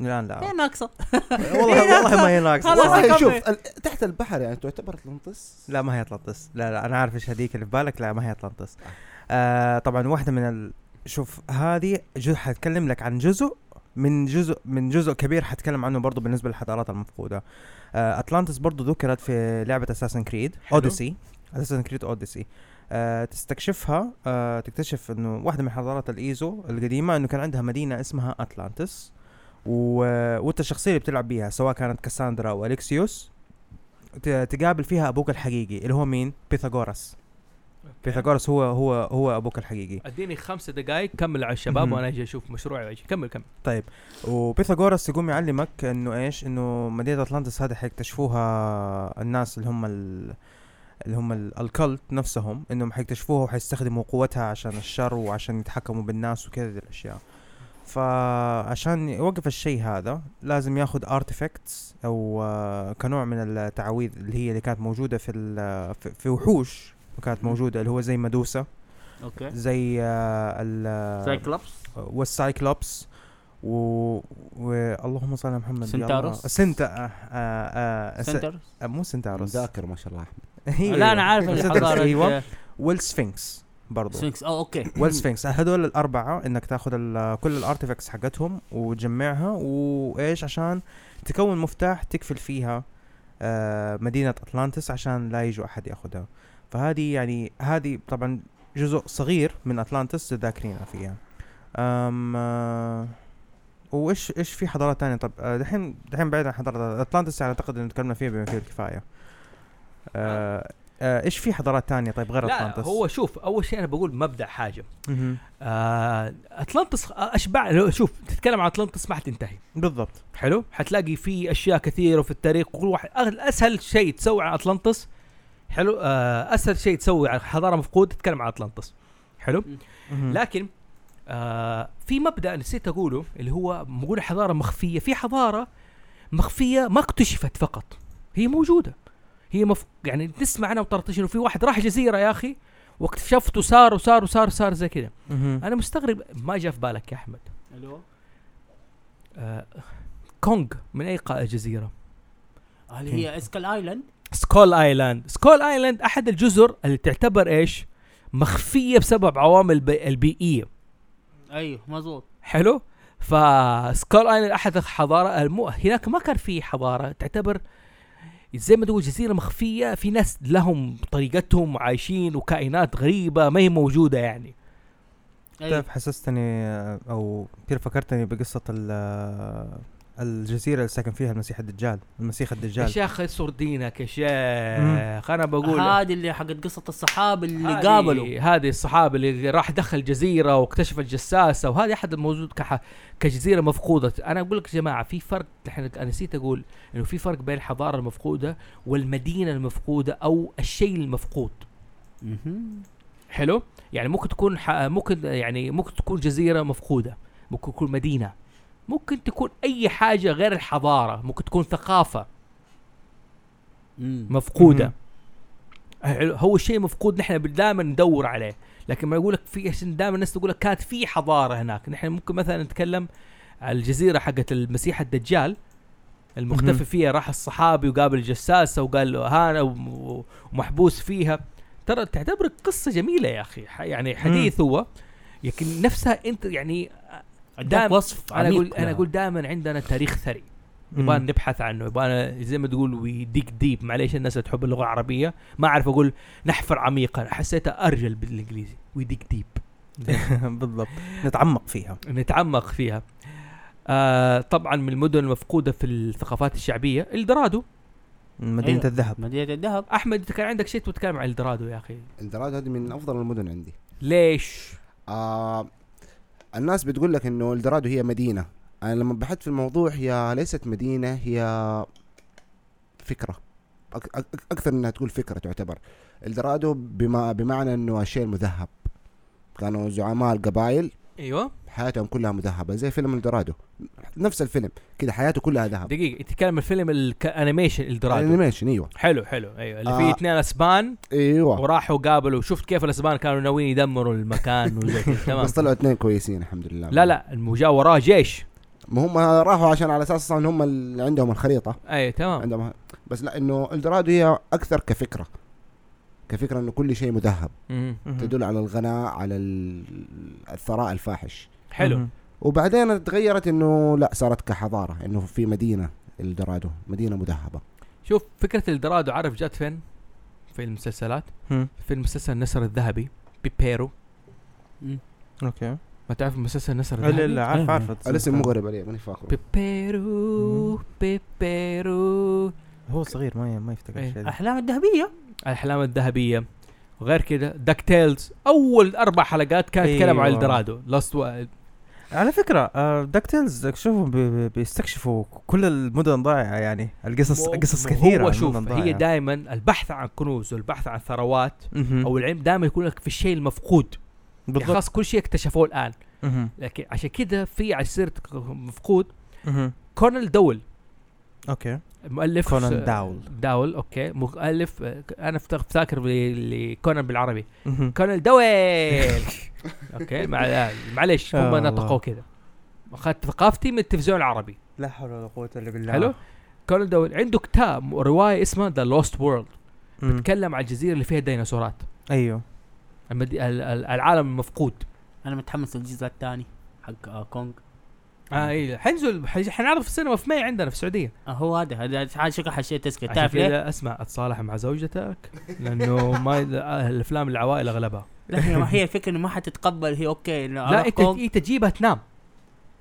للان لا إيه ناقصة. [laughs] والله والله ما هي ناقصة. والله شوف تحت البحر يعني تعتبر اطلنطس لا ما هي اطلنطس لا لا أنا عارف إيش هذيك اللي في بالك. لا ما هي اطلنطس آه. طبعا واحدة من ال... شوف هذه جزء حتكلم لك عن جزء من جزء من جزء كبير حتكلم عنه برضه بالنسبة للحضارات المفقودة. آه اطلانتس برضه ذكرت في لعبة Assassin's Creed. Odyssey Assassin's Creed Odyssey آه تستكشفها آه تكتشف إنه واحدة من حضارات ال Isu القديمة إنه كان عندها مدينة اسمها أتلانتس. و... وانت الشخصية اللي بتلعب بيها سواء كانت كاساندرا أو أليكسيوس تقابل فيها أبوك الحقيقي اللي هو مين؟ بيثاغورس. بيثاغورس هو هو هو أبوك الحقيقي. أديني خمسة دقائق كمل على الشباب. وأنا أجي أشوف مشروعي واجي كمل كمل. طيب. وبيثاغورس يقوم يعلمك إنه إيش؟ إنه مدينة أطلانتس هذه حيكتشفوها الناس اللي هم ال اللي هم ال- ال cult نفسهم إنهم حيكتشفوها وحيستخدموا قوتها عشان الشر وعشان يتحكموا بالناس وكذا الأشياء. فعشان يوقف الشيء هذا لازم ياخذ artifacts أو آه، كنوع من التعاويذ اللي هي اللي كانت موجودة في ال- في- في وحوش كانت موجودة اللي هو زي مدوسة. أوكي. زي آه، ال سايكلوبس والسايكلوبس و... واللهم صل على محمد سنتاروس؟ الله. سنتا آه آه آه س... سنتر آه مو سنتاروس مذاكر ما شاء الله. احمد لا أنا عارف سنتاروس، الحضاره أيوه. والسفنكس برضو. سفنكس آه أوكي. [clears throat] والسفنكس هذول الأربعة إنك تاخذ كل الارتفاكتس حقتهم وتجمعها وإيش؟ عشان تكون مفتاح تقفل فيها آه مدينة اطلانتس عشان لا يجوا أحد ياخذها فهذه يعني هذه طبعا جزء صغير من اطلانتس ذاكرينها فيها. أم آه وإيش إيش في حضارات تانية؟ طب آه، دحين دحين بعيد عن حضارة اطلانتس يعني أعتقد ان تكلمنا فيها بما فيه الكفاية. آه آه إيش في حضارات تانية؟ طيب غير لا أطلانتس. هو شوف أول شيء أنا بقول مبدأ حاجة. آه اطلنطس اشبع لو شوف تتكلم عن اطلنطس ما حتنتهي. بالضبط. حلو؟ حتلاقي في أشياء كثيرة في التاريخ وكل واحد أغل- أسهل شيء تسوي عن اطلنطس حلو؟ آه أسهل شيء تسوي عن حضارة مفقوده تتكلم عن اطلنطس حلو؟ مهم. لكن آه في مبدأ نسيت أقوله اللي هو بقول حضارة مخفية. في حضارة مخفية ما اكتشفت فقط هي موجودة. هي مف... يعني تسمع عنها وطرطش إنه في واحد راح جزيرة يا أخي واكتشفته صار وصار وصار وصار زي كذا. أنا مستغرب ما جاء في بالك يا أحمد؟ ألو؟ آه كونغ من أي قا- جزيرة؟ هل هي Skull Island؟ Skull Island. Skull Island أحد الجزر اللي تعتبر إيش؟ مخفية بسبب عوامل بي- البيئية. أيوه مظبوط. حلو؟ ف Skull Island أحد الحضارة المو... هناك ما كان في حضارة تعتبر زي ما تقول جزيرة مخفية في ناس لهم طريقتهم وعايشين وكائنات غريبة ما هي موجودة يعني أيوة. تعرف حسستني آه، أو كثير فكرتني بقصة ال- الجزيرة اللي ساكن فيها المسيح الدجال المسيح يا الدجال شيخ يسر دينك يا شيخ. أنا بقول هذه اللي حقت قصة الصحابة اللي قابلوا. هذه الصحابي اللي راح دخل جزيرة واكتشف الجساسة وهذه أحد الموجود كح كجزيرة مفقودة. أنا أقول لك يا جماعة في فرق إحنا أنا نسيت أقول إنه في فرق بين الحضارة المفقودة والمدينة المفقودة أو الشيء المفقود. حلو؟ يعني ممكن تكون ح... ممكن يعني ممكن تكون جزيرة مفقودة ممكن تكون مدينة. ممكن تكون أي حاجة غير الحضارة ممكن تكون ثقافة. مم. مفقودة. هو الشيء مفقود نحن دائما ندور عليه. لكن ما يقول لك في عشان دائما الناس تقول لك كانت في حضارة هناك. نحن ممكن مثلا نتكلم على الجزيرة حقت المسيح الدجال. المختفي. فيها راح الصحابي وقابل الجساسة وقال له هانا وم- ومحبوس فيها. ترى تعتبر قصة جميلة يا أخي. يعني حديث هو لكن نفسها أنت يعني دام- وصف أنا أقول أنا. أقول دائما عندنا تاريخ ثري. يبغى نبحث عنه يبغى زي ما تقول we dig deep معليش الناس اللي تحب اللغة العربية ما أعرف أقول نحفر عميقا. حسيتها أرجل بالإنجليزي. we dig deep [laughs] بالضبط. نتعمق فيها. نتعمق فيها. آه طبعا من المدن المفقودة في الثقافات الشعبية إلدرادو. مدينة أيوة. الذهب. مدينة الذهب. أحمد انت كان عندك شيء تتكلم عن إلدرادو يا أخي. الدراد هذه من أفضل المدن عندي. ليش؟ آه الناس بتقول لك إنه إلدرادو هي مدينة. أنا لما بحثت في الموضوع هي ليست مدينة هي فكرة. أكثر إنها تقول فكرة تعتبر. إلدرادو بما بمعنى إنه الشيء المذهب. كانوا زعماء القبائل. أيوه. حياتهم كلها مذهبة زي فيلم الدرادو نفس الفيلم كده حياته كلها ذهب. دقيقة تتكلم الفيلم ال animation الدرادو animation أيوه. حلو حلو أيوه. اللي آه. فيه اثنين أسبان أيوه. وراحوا قابلوا شفت كيف الأسبان كانوا ناويين يدمروا المكان وزي كذا [laughs] تمام. بس طلعوا اثنين كويسين الحمد لله. لا لا المجا وراه جيش. ما هم راحوا عشان على أساس أصلا هم اللي عندهم الخريطة. اي تمام. عندهم بس لا إنه الدرادو هي أكثر كفكرة. كفكرة إنه كل شيء مذهب. تدل على الغنى على ال- الثراء الفاحش. حلو. وبعدين تغيرت إنه لا صارت كحضارة إنه في مدينة الدرادو مدينة مذهبة. شوف فكرة الدرادو عارف جات فين؟ في المسلسلات. في المسلسل النسر الذهبي بيبيرو. okay. ما تعرف مسلسل النسر لا الذهبي؟ لا عارف عارف. الاسم مو غريب علي ماني فاكره. بيبيرو بيبيرو. هو صغير ما ما يفتكر إيه. الشيء ده. أحلام الذهبية الأحلام الذهبية وغير كده DuckTales أول أربع حلقات كانت تتكلم عن أيوة. الدرادو Lost و... على فكرة آه DuckTales شوفوا بي- بي- بيستكشفوا كل المدن ضائعه يعني القصص قصص كثيرة هو عن شوف هي. دائما البحث عن كنوز والبحث عن ثروات. أو العلم دائما يكون لك في الشيء المفقود يعني بالضبط خلاص كل شيء اكتشفوه الآن. لكن عشان كده في على سيره مفقود. كونل دول okay. مؤلف كونان داول. داول okay. مؤلف آه، أنا فت- فاكر ل- لكونان بالعربي. كونل دويل okay. مع معلش هم آه، نطقوه الله. كذا. أخذت ثقافتي من التلفزيون العربي. لا حول ولا قوة إلا بالله. حلو. كونل دويل عنده كتاب رواية اسمها The Lost World مم. بيتكلم عن الجزيرة اللي فيها ديناصورات. أيوه. المدي... ال- ال- العالم المفقود أنا متحمس للجزء الثاني حق آه كونغ. آه اي حنزل حنعرض في السينما في May عندنا في السعودية. آه هو هذا هذا شكل حشيت عشان تعرف ليه؟ أسمع أتصالح مع زوجتك لأنه ما آه، الأفلام العوائل أغلبها. لا هي ما هي الفكرة إنه ما حتتقبل هي okay لا انت انت تجيبها تنام.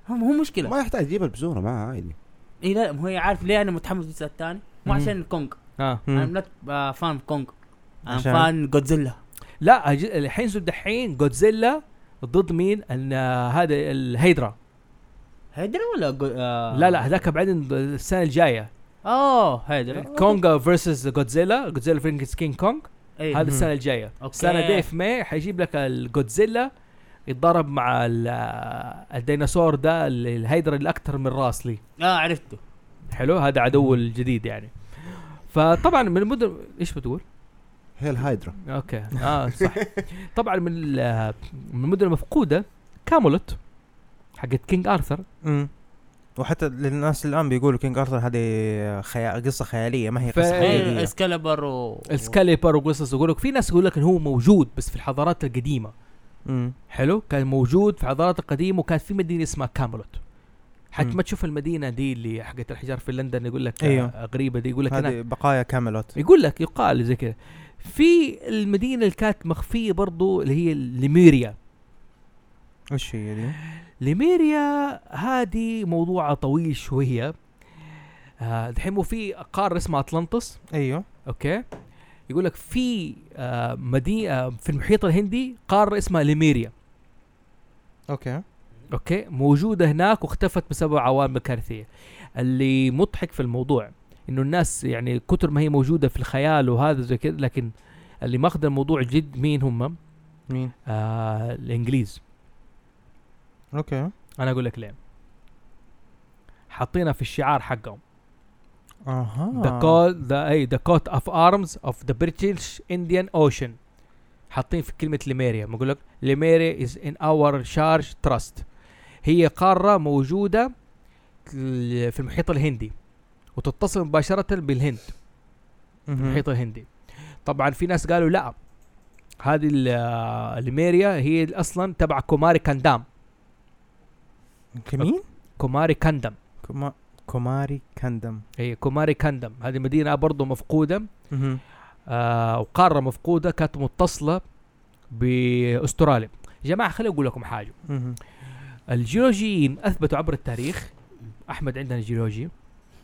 هو هو مشكلة. ما يحتاج تجيب البزورة معها عادي. اي لا ما هي عارف ليه أنا متحمس للجزء الثاني. مو. عشان كونغ. آه. أنا. not fan كونغ. أنا؟ fan جودزيلا لا الحين دحين جودزيلا ضد مين؟ آه، هذا الهيدرا. هيدرا ولا جو... آه. لا لا هذاك بعدين السنة الجاية. اوه هيدرا كونغ versus جودزيلا جودزيلا versus كينج كونغ أي. هذا السنة الجاية. okay. السنة دي في May حيجيب لك الجودزيلا يتضارب مع ال- آه، الديناصور ده ال- الهيدرا اللي أكثر من راس لي. آه عرفته. حلو؟ هذا عدو الجديد يعني. فطبعا من المدن إيش بتقول؟ هي الهايدرا okay. آه صح. طبعا من ال- من المدن المفقودة كامولوت. حقت كينج ارثر امم وحتى للناس الآن بيقولوا كينج ارثر هذه خيال قصة خيالية ما هي قصة حقيقيه Excalibur و ال Excalibur وقصص يقول لك في ناس يقول لك إنه هو موجود بس في الحضارات القديمة. امم حلو؟ كان موجود في الحضارات القديمة وكان في مدينة اسمها كامولوت حتى. ما تشوف المدينة دي اللي حقت الحجار في لندن يقول لك أيوه. غريبة دي يقول لك هذه بقايا كاملوت يقول لك يقال زي كذا. في المدينة اللي كانت مخفية برضو اللي هي ليميريا وش هي دي؟ ليميريا هذه موضوعها طويل شوية. آه، دحين مو في قاره اسمها أطلنطس. أيوه. okay. يقول لك في آه، مدينه في المحيط الهندي قاره اسمها ليميريا okay. okay. موجودة هناك واختفت بسبب عوامل كارثية. اللي مضحك في الموضوع إنه الناس يعني كتر ما هي موجودة في الخيال وهذا زي كذا لكن اللي ماخذ الموضوع جد مين هم؟ مين؟ آه الإنجليز. okay. أنا أقول لك ليه حاطينها في الشعار حقهم. أها. the call the أي the coat of arms of the British Indian Ocean حاطين في كلمة ليميريا. بقول لك ليميريا is in our charge trust هي قارة موجودة في المحيط الهندي. وتتصل مباشرة بالهند. المحيط الهندي. طبعا في ناس قالوا لا. هذه آه، ليميريا هي أصلا تبع كوماري كاندام مين؟ كوماري كاندم. كوما... كوماري كاندم. هي كوماري كاندم. هذه مدينة برضه مفقودة. آه وقارة مفقودة كانت متصلة بأستراليا. يا جماعة خليني أقول لكم حاجة. مهم. الجيولوجيين أثبتوا عبر التاريخ. أحمد عندنا جيولوجي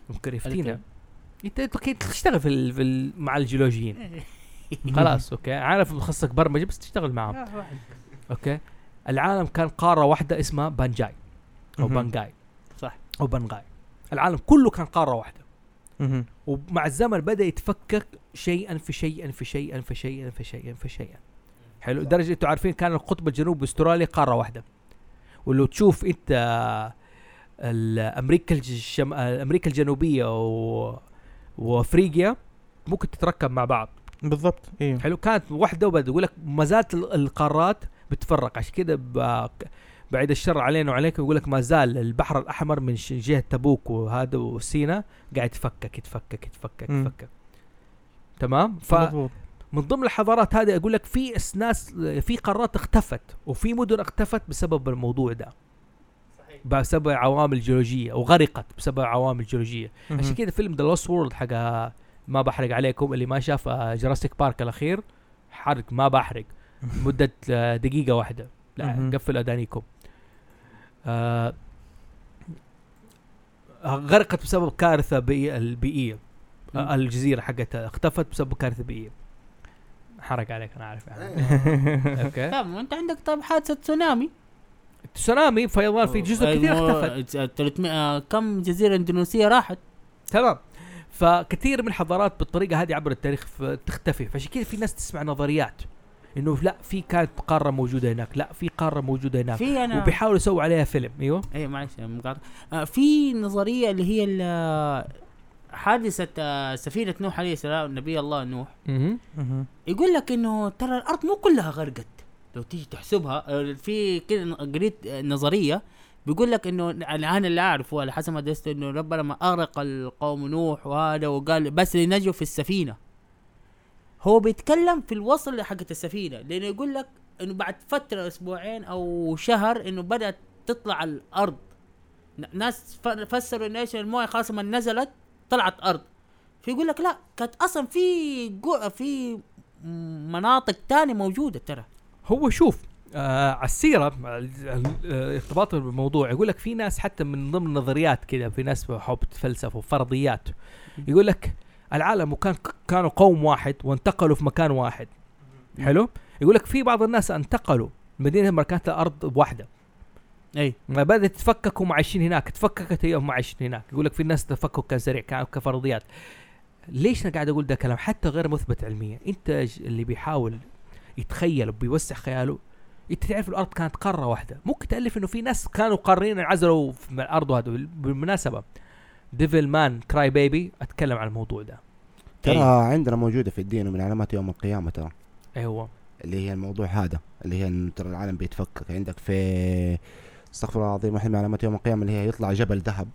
ممكن يفتينا. الكل. انت تشتغل في, ال... في ال... مع الجيولوجيين. [laughs] خلاص okay. عارف متخصصك برمجة بس تشتغل معهم. okay. العالم كان قارة واحدة اسمها بانجاي. أو. بانجاي صح. أو بانغاي العالم كله كان قارة واحدة. ومع الزمن بدأ يتفكك شيئا فشيئا فشيئا فشيئا فشيئا فشيئا حلو. لدرجة أنتوا عارفين كان القطب الجنوبي استراليا قارة واحدة. ولو تشوف أنت ال- أمريكا الشم... أمريكا الجنوبية و... وأفريقيا ممكن تتركب مع بعض. بالضبط. أيوه حلو. كانت واحدة وبدا يقول لك ما زالت ال- القارات بتفرق. عشان كده ب... بعد الشر علينا وعليكم يقول لك ما زال البحر الأحمر من جهة تبوك وهذا وسينا قاعد يتفكك يتفكك يتفكك. يتفكك. تمام؟ فمن مضبوط. ضمن الحضارات هذه أقول لك في ناس في قارات اختفت وفي مدن اختفت بسبب الموضوع ده. بسبب عوامل جيولوجية وغرقت بسبب عوامل جيولوجية. عشان. كده فيلم The Lost World حق ما بحرق عليكم اللي ما شاف Jurassic Park الأخير حرق ما بحرق. مدة آه، دقيقة واحدة. لا. قفل أذانيكم. آه غرقت بسبب كارثة بيئيه البيئية. آه الجزيرة حقتها اختفت بسبب كارثة بيئية. حرق عليك أنا عارف يعني. [laughs] أوكي. طيب أنت عندك طيب حادثة تسونامي. تسونامي؟ فيضان في جزر كثير اختفت. اختفت 300 كم جزيرة إندونيسية راحت؟ تمام. فكثير من الحضارات بالطريقة هذه عبر التاريخ تختفي. فعشان كذا في ناس تسمع نظريات. إنه لا في كانت قارة موجودة هناك لا في قارة موجودة هناك. في أنا وبيحاولوا يسووا عليها فيلم أيوه. اي معلش مقاطع. آه في نظرية اللي هي حادثة آه، سفينة نوح عليه السلام نبي الله نوح. يقول لك إنه ترى الأرض مو كلها غرقت. لو تيجي تحسبها آه، في كده قريت آه، نظرية بيقول لك إنه أنا اللي اعرفه على حسب ما درست إنه ربنا لما أغرق القوم نوح وهذا وقال بس اللي نجوا في السفينة. هو بيتكلم في الوصل حقت السفينة لأنه يقول لك إنه بعد فترة أسبوعين أو شهر إنه بدأت تطلع الأرض. ن- ناس فسروا انه إيش الموية خلاص لما نزلت طلعت أرض. فيقول لك لا كانت أصلا في جو في مناطق تانية موجودة ترى. هو شوف آه على السيرة ال- ال- ارتباطا بالموضوع يقول لك في ناس حتى من ضمن النظريات كذا في ناس بحب تفلسف وفرضيات. يقول لك العالم وكان كانوا قوم واحد وانتقلوا في مكان واحد. حلو؟ يقول لك في بعض الناس انتقلوا. مدينة لما كانت الأرض واحدة. أي. ما بدأت تتفكك وهم عايشين هناك. تفككت هي وهم عايشين هناك. يقول لك في ناس تفكك كان سريع كان كفرضيات. ليش أنا قاعد أقول ده كلام؟ حتى غير مثبت علميا. أنت اللي بيحاول يتخيل وبيوسع خياله أنت تعرف الأرض كانت قارة واحدة. ممكن تألف إنه في ناس كانوا قارين انعزلوا في الأرض وهذا بالمناسبة. Devilman Crybaby أتكلم عن الموضوع ده. ترى إيه. عندنا موجودة في الدين ومن علامات يوم القيامة ترى. أيوه اللي هي الموضوع هذا اللي هي ترى العالم بيتفكك. عندك في استغفر الله العظيم واحد من علامات يوم القيامة اللي هي يطلع جبل ذهب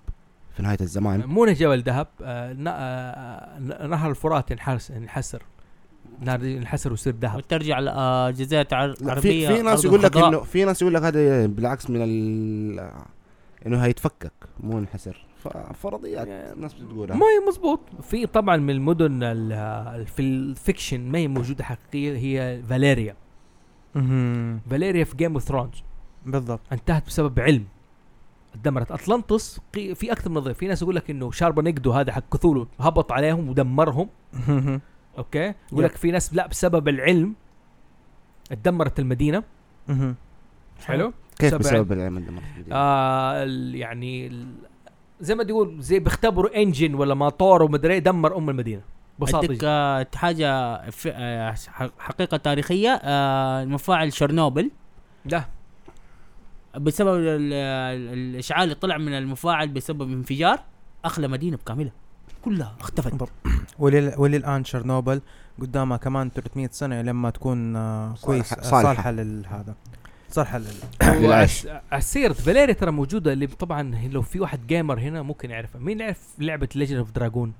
في نهاية الزمان. مو جبل ذهب آه ن- آه نهر الفرات ينحس ينحسر. نهر ينحسر ويصير ذهب. وترجع لجزيره لا في في ناس يقول لك. انه في ناس يقول لك هذا بالعكس من ال إنه هيتفكك مو ينحسر. ففرضيات الناس بتقولها. ما هي مزبوط في طبعا من المدن ال- ال- في ال fiction ما هي موجودة حقيقية هي فاليريا. فاليريا في Game of Thrones بالضبط. انتهت بسبب علم. دمرت اطلنطس قي- في أكثر من نظريه في ناس يقول لك إنه شاربونيجدو هذا حق Cthulhu. هبط عليهم ودمرهم. okay؟ يقول. لك في ناس لا بسبب العلم اتدمرت المدينة. حلو؟ كيف بسبب العلم الدمار آه يعني زي ما تقول زي بيختبروا انجن ولا موتور ومدري إيه، دمر أم المدينة. جدا. آه، حاجة في آه، حقيقة تاريخية آه، مفاعل شرنوبل لا بسبب ال- ال- الاشعاع اللي طلع من المفاعل بسبب انفجار أخلى مدينة بكاملها كلها اختفت. ولل... وللآن شرنوبل قدامها كمان 300 سنة لما تكون كويس صالحة- آه، صالحة. صالحة للهذا صالحه لل للعيش. السيرة فاليريا ترى موجودة اللي طبعا لو في واحد gamer هنا ممكن يعرفها. مين يعرف لعبة Legend of Dragoon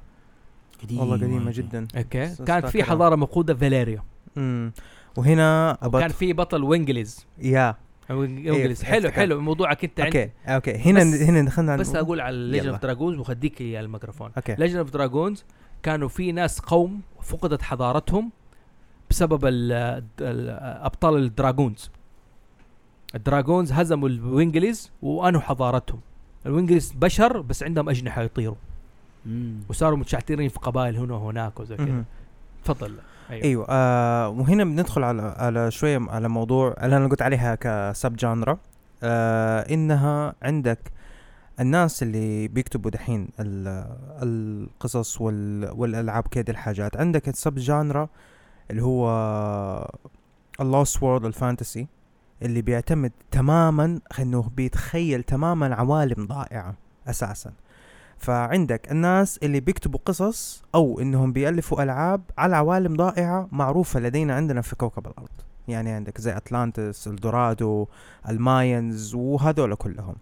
والله قديمة جدا. okay. كانت في. حضارة مفقودة فاليريا. امم وهنا وكان أبط... في بطل Winglies. Yeah. Winglies إيه، حلو. حلو. موضوعك أنت okay okay. هنا بس- هنا دخلنا بس أقول على Legend. of Dragoons وخديك الميكروفون. okay. Legend of Dragoons كانوا في ناس قوم فقدت حضارتهم بسبب ال ال أبطال ال Dragoons ال Dragoons هزموا ال Winglies وأنهوا حضارتهم. ال Winglies بشر بس عندهم أجنحة يطيروا. مم. وصاروا متشعترين في قبائل هنا وهناك وزي كذا. تفضل. أيوه. أيوه آه وهنا بندخل على على شوية على موضوع اللي أنا قلت عليها ك subgenre. آه إنها عندك الناس اللي بيكتبوا دحين ال- القصص وال والألعاب كده الحاجات. عندك ال subgenre اللي هو ال lost world ال fantasy. اللي بيعتمد تماما انه بيتخيل تماما عوالم ضائعة أساسا. فعندك الناس اللي بيكتبوا قصص أو إنهم بيألفوا ألعاب على عوالم ضائعة معروفة لدينا عندنا في كوكب الأرض. يعني عندك زي أتلانتس إلدورادو ال Mayans وهذول كلهم.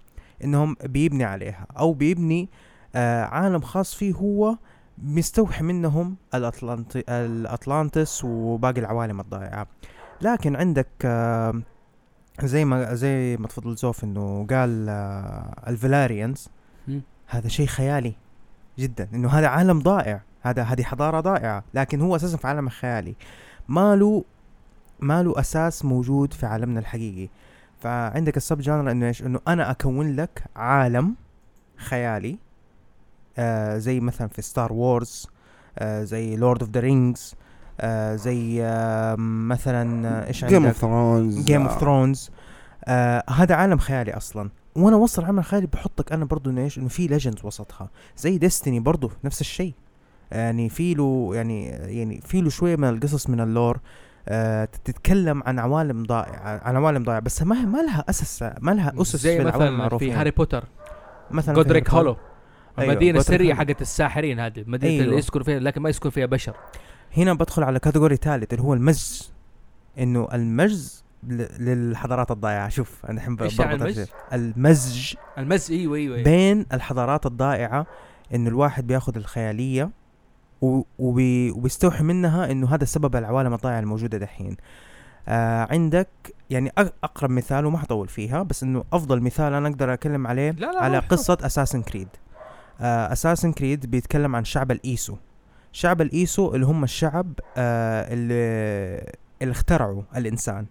إنهم بيبني عليها أو بيبني آه عالم خاص فيه هو مستوحي منهم الأطلانتي الأطلانتس وباقي العوالم الضائعة. لكن عندك آه زي ما زي ما تفضل زوف إنه قال آه ال Valyrians. هذا شيء خيالي جدا إنه هذا عالم ضائع هذا هذه حضارة ضائعة لكن هو أساسا في عالم خيالي. ما له ما له أساس موجود في عالمنا الحقيقي. فعندك ال subgenre إنه إيش؟ إنه أنا أكون لك عالم خيالي آه زي مثلا في Star Wars آه زي Lord of the Rings آه زي آه مثلا آه، إيش Game of عندك؟ Thrones Game of Thrones هذا عالم خيالي أصلا. وأنا وسط العالم الخيالي بحطك أنا برضو إنه إيش؟ إنه في legends وسطها. زي Destiny برضو نفس الشيء. يعني في له يعني يعني في له شوية من القصص من ال lore. آه تتكلم عن عوالم ضائعة عن عوالم ضائعة بس ما ما لها اسس ما لها أسس زي في العوالم مثلا في. هاري بوتر مثلا Godric's Hollow. أيوة، المدينة السرية. حقت الساحرين هذه المدينة أيوة. اللي يسكن فيها لكن ما يسكن فيها بشر. هنا بدخل على category ثالث اللي هو المزج إنه المزج للحضارات الضائعة شوف أنا الحين يعني بربط؟ الشيء. المزج المز أيوه أيوه, أيوة. بين الحضارات الضائعة إنه الواحد بياخذ الخيالية و- وبي وبيستوحي منها إنه هذا سبب العوالم الضائعة الموجودة دحين آه عندك يعني أقرب مثال وما حطول فيها بس إنه أفضل مثال أنا أقدر أتكلم عليه لا لا على. قصة Assassin's Creed Assassin's Creed بيتكلم عن شعب الإيسو شعب الإيسو اللي هم الشعب آه اللي اللي اخترعوا الإنسان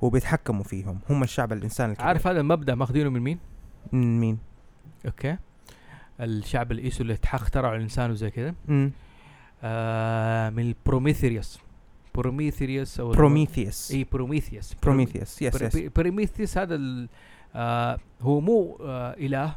وبيتحكموا فيهم. هم الشعب الإنسان الكبير. عارف هذا المبدأ ماخذينه من مين؟ من مين؟ okay. الشعب الإيسو اللي اخترعوا الإنسان وزي كذا. آه من البروميثيوس بروميثيوس أو بروميثيوس اي بروميثيوس بروميثيوس yes yes بروميثيوس هذا آه هو مو آه إله.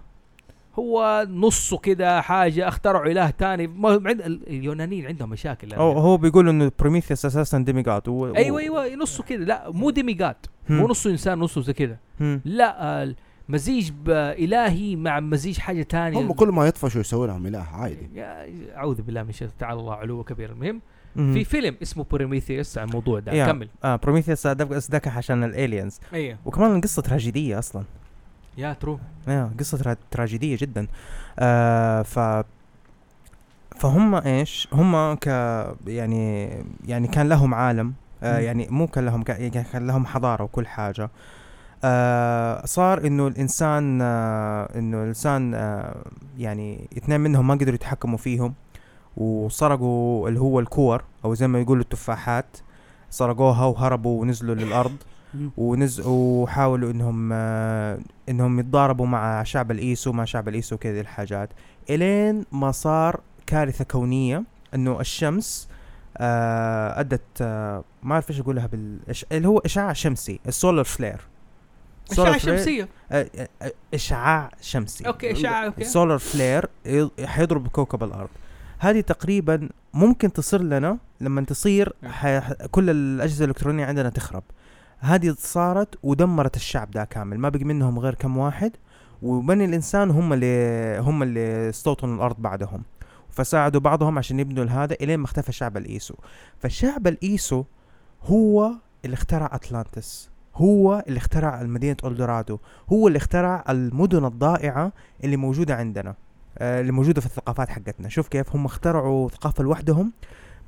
هو نصه كده حاجة اخترعوا إله تاني. ما عند ال- اليونانيين عندهم مشاكل. هو هو بيقول إنه بروميثيوس أساسا demigod و... أيوه أيوه نصه كده. لا مو demigod مو نصه إنسان نصه زي كده. لا مزيج إلهي مع مزيج حاجة ثانية هم كل ما يطفشوا يسوي لهم إله عادي. يا أعوذ بالله من الشيطان. تعالى الله علو كبير. المهم مهم. في فيلم اسمه بروميثيوس عن الموضوع ده. كمل. آه بروميثيوس ذاك عشان ال aliens أيوه. وكمان القصة تراجيدية أصلا. yeah true إيه قصة ترا- تراجيدية جدا. آه ف فهم إيش؟ هم ك يعني يعني كان لهم عالم. آه. يعني مو كان لهم يعني كان لهم حضارة وكل حاجة. آه صار إنه الإنسان آه إنه الإنسان آه يعني اثنين منهم ما قدروا يتحكموا فيهم وسرقوا اللي هو الكور أو زي ما يقولوا التفاحات. سرقوها وهربوا ونزلوا للأرض. مم. ونز وحاولوا إنهم آه إنهم يتضاربوا مع شعب الإيسو مع شعب الإيسو كذا الحاجات. إلين ما صار كارثة كونية إنه الشمس آه أدت آه ما أعرف إيش اقولها بال اللي هو إشعاع شمسي ال solar flare. اشعه شمسية؟ إشعاع شمسي. أوكي اشعه أوكي. ال solar flare حيضرب كوكب الأرض. هذه تقريبا ممكن تصير لنا لما تصير ح... كل الأجهزة الإلكترونية عندنا تخرب. هذه صارت ودمرت الشعب ده كامل. ما بقي منهم غير كم واحد وبني الإنسان هم اللي هم اللي استوطنوا الأرض بعدهم فساعدوا بعضهم عشان يبنوا هذا إلين ما اختفى شعب الإيسو. فالشعب الإيسو هو اللي اخترع أتلانتس هو اللي اخترع مدينة إلدورادو هو اللي اخترع المدن الضائعة اللي موجودة عندنا آه، اللي موجودة في الثقافات حقتنا. شوف كيف هم اخترعوا ثقافة لوحدهم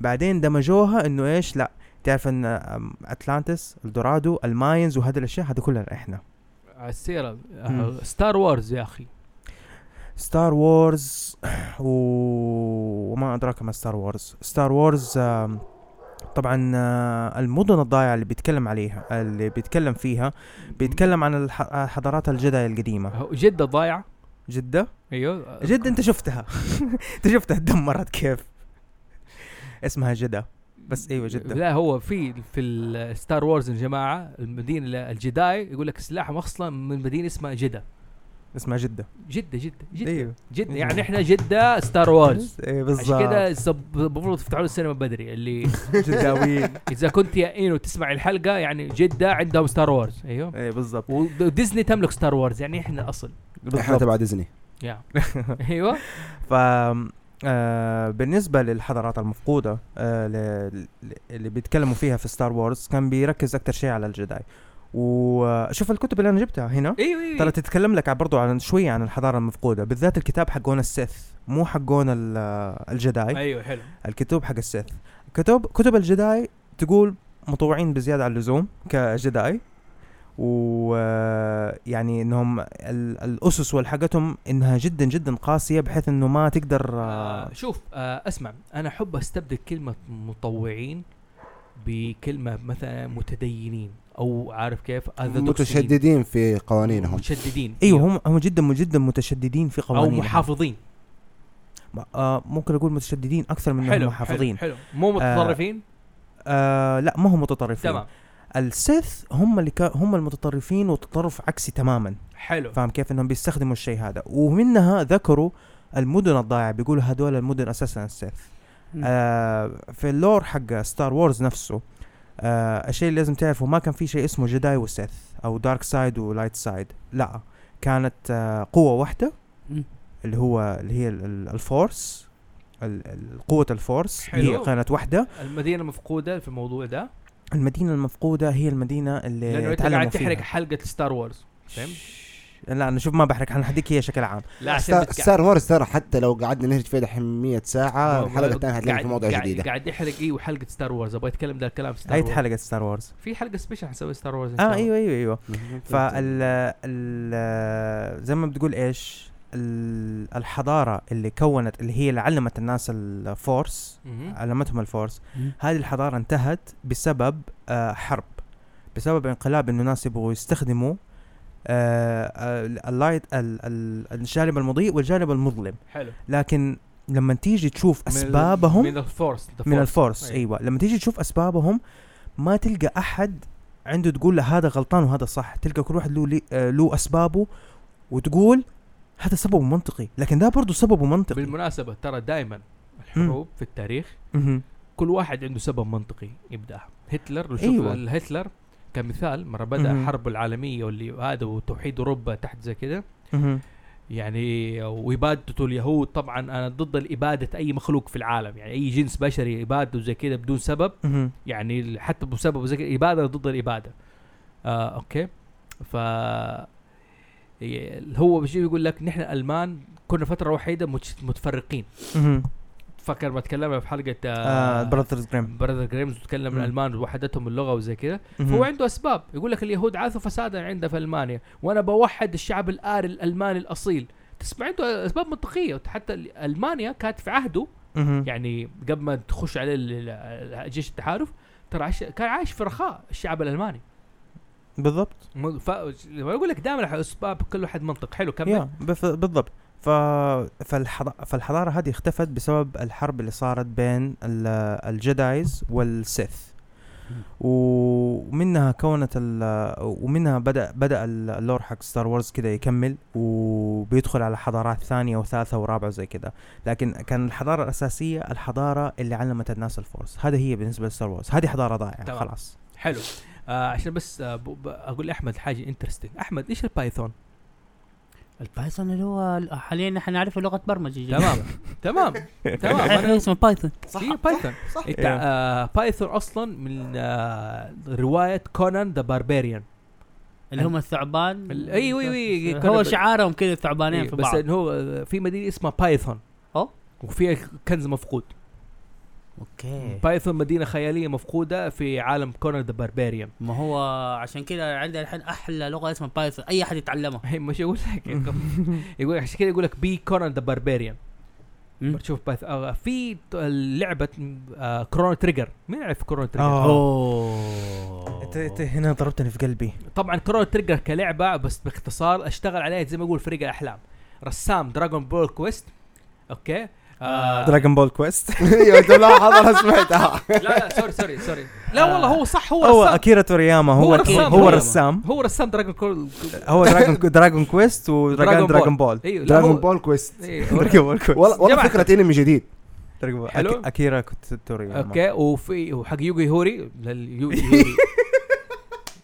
بعدين دمجوها إنه إيش؟ لا تعرف إن اتلانتس الدورادو ال Mayans وهذه الأشياء هذه كلها إحنا. على السيره. Star Wars يا أخي. Star Wars و... وما أدراك ما Star Wars Star Wars طبعا آه، المدن الضائعة اللي بيتكلم عليها اللي بيتكلم فيها بيتكلم عن حضارات ال Jedi القديمة. هو جدة ضايعة؟ جدة؟ أيوه. جد أنت شفتها. [laughs] أنت شفتها تدمرت كيف. اسمها جدة. بس أيوه جدة لا هو في في ال Star Wars يا جماعة المدينة ال Jedi يقول لك سلاحهم أصلا من مدينة اسمها جدة. اسمها جدة. جدة جدة جدة. أيوه. جدة يعني إحنا جدة Star Wars [laughs] إيه عشان بالضبط كده السب- المفروض تفتحوا له السينما بدري اللي [laughs] جداويين إذا كنت يا إينو تسمع الحلقة يعني جدة عندهم Star Wars أيوه. إيه بالضبط. وديزني تملك Star Wars يعني إحنا الاصل إحنا تبع ديزني. يا. [laughs] أيوه. ف آه بالنسبة للحضارات المفقودة آه اللي بيتكلموا فيها في Star Wars كان بيركز أكتر شيء على ال Jedi. وشوف الكتب اللي أنا جبتها هنا. أيوه أيوه ترى تتكلم لك برضو عن شوية عن الحضارة المفقودة. بالذات الكتاب حقون السيث مو حقون ال- الجداي. أيوه حلو. الكتب حق السيث. كتب كتب الجداي تقول مطوعين بزيادة عن اللزوم كجداي. ويعني إنهم ال- الأسس والحاجتهم إنها جدا جدا قاسية بحيث إنه ما تقدر آه، آه شوف آه أسمع أنا أحب أستبدل كلمة مطوعين بكلمة مثلا متدينين أو عارف كيف. متشددين في قوانينهم. متشددين. أيوه هم هم جدا جدا متشددين في أو قوانينهم. محافظين. آه ممكن أقول متشددين أكثر من حلو محافظين. حلو, حلو. مو متطرفين؟ آه لا ما هم متطرفين. تمام. السيث هم اللي كا هم المتطرفين وتطرف عكسي تماما. حلو. فاهم كيف؟ إنهم بيستخدموا الشيء هذا. ومنها ذكروا المدن الضائعة. بيقولوا هذول المدن أساسا السيث. آه في ال lore حق Star Wars نفسه آه الشيء اللي لازم تعرفه ما كان في شيء اسمه Jedi و Sith أو dark side و light side لا كانت آه قوة واحدة. اللي هو اللي هي ال- ال- ال Force ال- ال- قوة ال Force. حلو. هي كانت واحدة. المدينة مفقودة في الموضوع ده. المدينة المفقودة هي المدينة اللي لأنه أنت قاعد. تحرق حلقة Star Wars فهمت؟ لا أنا شوف ما بحرق أنا حديك هي بشكل عام. لا عشان Star, Star Wars ترى حتى لو قعدنا نهرج فيها دحين 100 ساعة الحلقة الثانية هتلاقي في موضوع قاعد- جديدة. قاعد يحرق أيوه حلقه Star Wars أبغى أتكلم ده الكلام Star اي Wars حلقة Star Wars في حلقة special حنسوي Star Wars إن شاء آه الله. أيوه أيوه. أيوه. فال ال زي ما بتقول إيش؟ ال- الحضارة اللي كونت اللي هي اللي علمت الناس ال Force. علمتهم ال Force. هذه الحضارة انتهت بسبب آه حرب بسبب انقلاب انه ناس يبغوا يستخدموا آه آه، ال light ال- ال- الجانب المضيء والجانب المظلم حلو لكن لما تيجي تشوف اسبابهم من الفورس من. الفورس أيوة. أيوه لما تيجي تشوف أسبابهم ما تلقى أحد عنده تقول له هذا غلطان وهذا صح تلقى كل واحد له له أسبابه وتقول هذا سببه منطقي لكن ده برضه سببه منطقي بالمناسبة ترى دائما الحروب في التاريخ. كل واحد عنده سبب منطقي يبدأ هتلر لو شوف أيوة. هتلر كمثال مرة بدأ. الحرب العالمية واللي هذا وتوحيد أوروبا تحت زي كده. يعني وإبادة اليهود طبعا أنا ضد الإبادة أي مخلوق في العالم يعني أي جنس بشري إبادة زي كده بدون سبب. يعني حتى بسبب زي كده إبادة ضد الإبادة آه أوكي ف هو بيجي يقول لك نحن الألمان كنا فترة وحيدة مت- متفرقين. فكر ما تكلمنا في حلقة آه Brothers Grimm Brother Grimms تكلم مم. الألمان وحدتهم اللغة وزي مهم. فهو عنده أسباب. يقول لك اليهود عاثوا فسادا عندنا في ألمانيا. وأنا بوحد الشعب الآري الألماني الأصيل. تسمع عنده أسباب منطقية. حتى ال- ألمانيا كانت في عهده. يعني قبل ما تخش عليه جيش التحالف ترى كان عايش في رخاء الشعب الألماني. بالضبط. ف أقول لك دائما أسباب كل واحد منطق. حلو كمل. بف- بالضبط. ف... فالحض... فالحضارة هذه اختفت بسبب الحرب اللي صارت بين ال... ال Jedis وال Sith. ومنها كونت ال... ومنها بدأ ال- ال lore حق Star Wars كده يكمل وبيدخل على حضارات ثانية وثالثة ورابعة زي كده. لكن كان الحضارة الأساسية الحضارة اللي علمت الناس ال Force. هذه هي بالنسبة ل Star Wars هذه حضارة ضائعة تمام. خلاص. حلو. آه عشان بس آه أقول لأحمد حاجة interesting أحمد إيش ال Python؟ ال Python اللي هو حاليا نحن نعرفه لغة برمجه تمام. [laughs] تمام. [laughs] تمام. إحنا اسمه Python. صح هي Python. صح. انت إيه. آه Python أصلا من آه رواية Conan the Barbarian. اللي هم الثعبان. أيوة، أيوة، هو شعارهم كذا ثعبانين في بس بعض. انه هو آه، في مدينة اسمها Python. وفيها كنز مفقود. أوكي. Python مدينة خيالية مفقودة في عالم Conan the Barbarian. ما هو عشان كذا عندنا الحين أحلى لغة اسمها Python. أي أحد يتعلمها. هي مش [laughs] يقول لك. يقول عشان كذا يقول لك بي كونان ذا باربيريان. بتشوف بايثون آه في لعبة آه Chrono Trigger مين يعرف Chrono Trigger؟ آه. أوه. انت أنت هنا ضربتني في قلبي. طبعا Chrono Trigger كلعبة بس باختصار أشتغل عليها زي ما يقول فريق الأحلام. رسام Dragon Ball Quest أوكي. آه دراجون بول كويست أيوه ملاحظ أنا سمعتها. لا لا سوري سوري سوري. لا والله هو صح هو هو أكيرا تورياما هو هو رسام هو تورياما. الرسام هو رسام دراجون كول هو دراجون دراجون كويست دراجون ودراجون. دراجون بول دراجون بول كويست دراجون بول كويست والله. فكرة إنمي جديد. Dragon Ball أكيرا تورياما. أوكي وفي وحق يوجي هوري [laughs]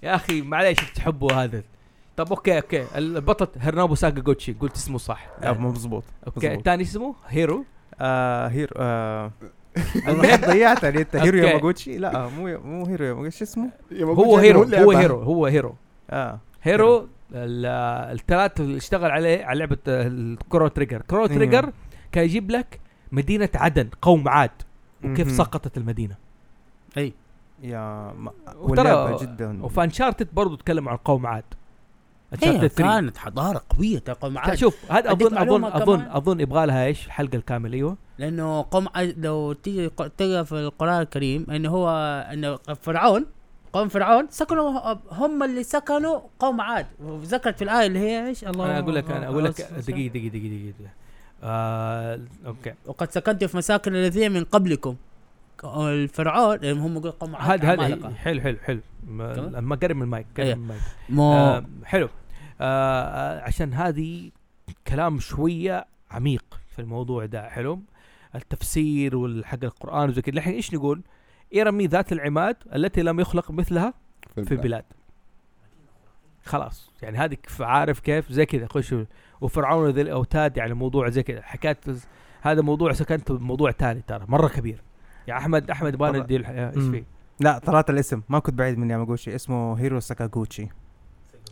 يا أخي معليش تحبوا هذا. طب okay okay. البطل هيرونوبو ساكاغوتشي قلت اسمه صح. آه، مظبوط okay. الثاني اسمه؟ هيرو؟ آه هيرو آه [laughs] المهم ضيعتني أنت هيرو. ياماغوتشي لا مو مو هيرو ياماغوتشي شو اسمه؟ هو هيرو هو هيرو هو هيرو. آه. هيرو ال- الثلاث اللي اشتغل عليه على لعبة ال Chrono Trigger. Chrono. Trigger كان يجيب لك مدينة عدن قوم عاد. وكيف. سقطت المدينة. يا ما وترى ولعبة جدا. وفانشارتد برضو تكلم عن قوم عاد. هي Uncharted 3. كانت حضارة قوية. ترى قوم عاد. شوف هذا اظن اظن اظن. أظن يبغى لها إيش؟ الحلقة الكامله أيوه. لأنه قوم عاد لو تيجي تلقى في القرآن الكريم إنه هو إنه فرعون قوم فرعون سكنوا هم اللي سكنوا قوم عاد. وذكرت في الآية اللي هي إيش؟ الله. أنا أقول لك أنا أقول لك دقيقة دقيقة دقيقة دقيقة. آه okay. وقد سكنت في مساكن الذين من قبلكم. الفرعون اللي هم قوم عاد هذا. حلو حلو حلو. ما قرب من المايك قرب أيوه. من المايك. آه حلو. آه آه، عشان هذه كلام شوية عميق في الموضوع ده حلو؟ التفسير والحق القرآن وزي كذا. الحين إيش نقول؟ إرم ذات العماد التي لم يخلق مثلها في البلاد. خلاص. يعني هذه كيف عارف كيف؟ زي كذا. خش وفرعون ذي الأوتاد يعني موضوع زي كذا. حكايه هذا موضوع سكنت موضوع ثاني ترى مرة كبير. يا أحمد أحمد يبغى طبعا. ندي الح- إيش. فيه؟ لا طلعت الاسم. ما كنت بعيد من ياماغوتشي اسمه هيرو ساكاغوتشي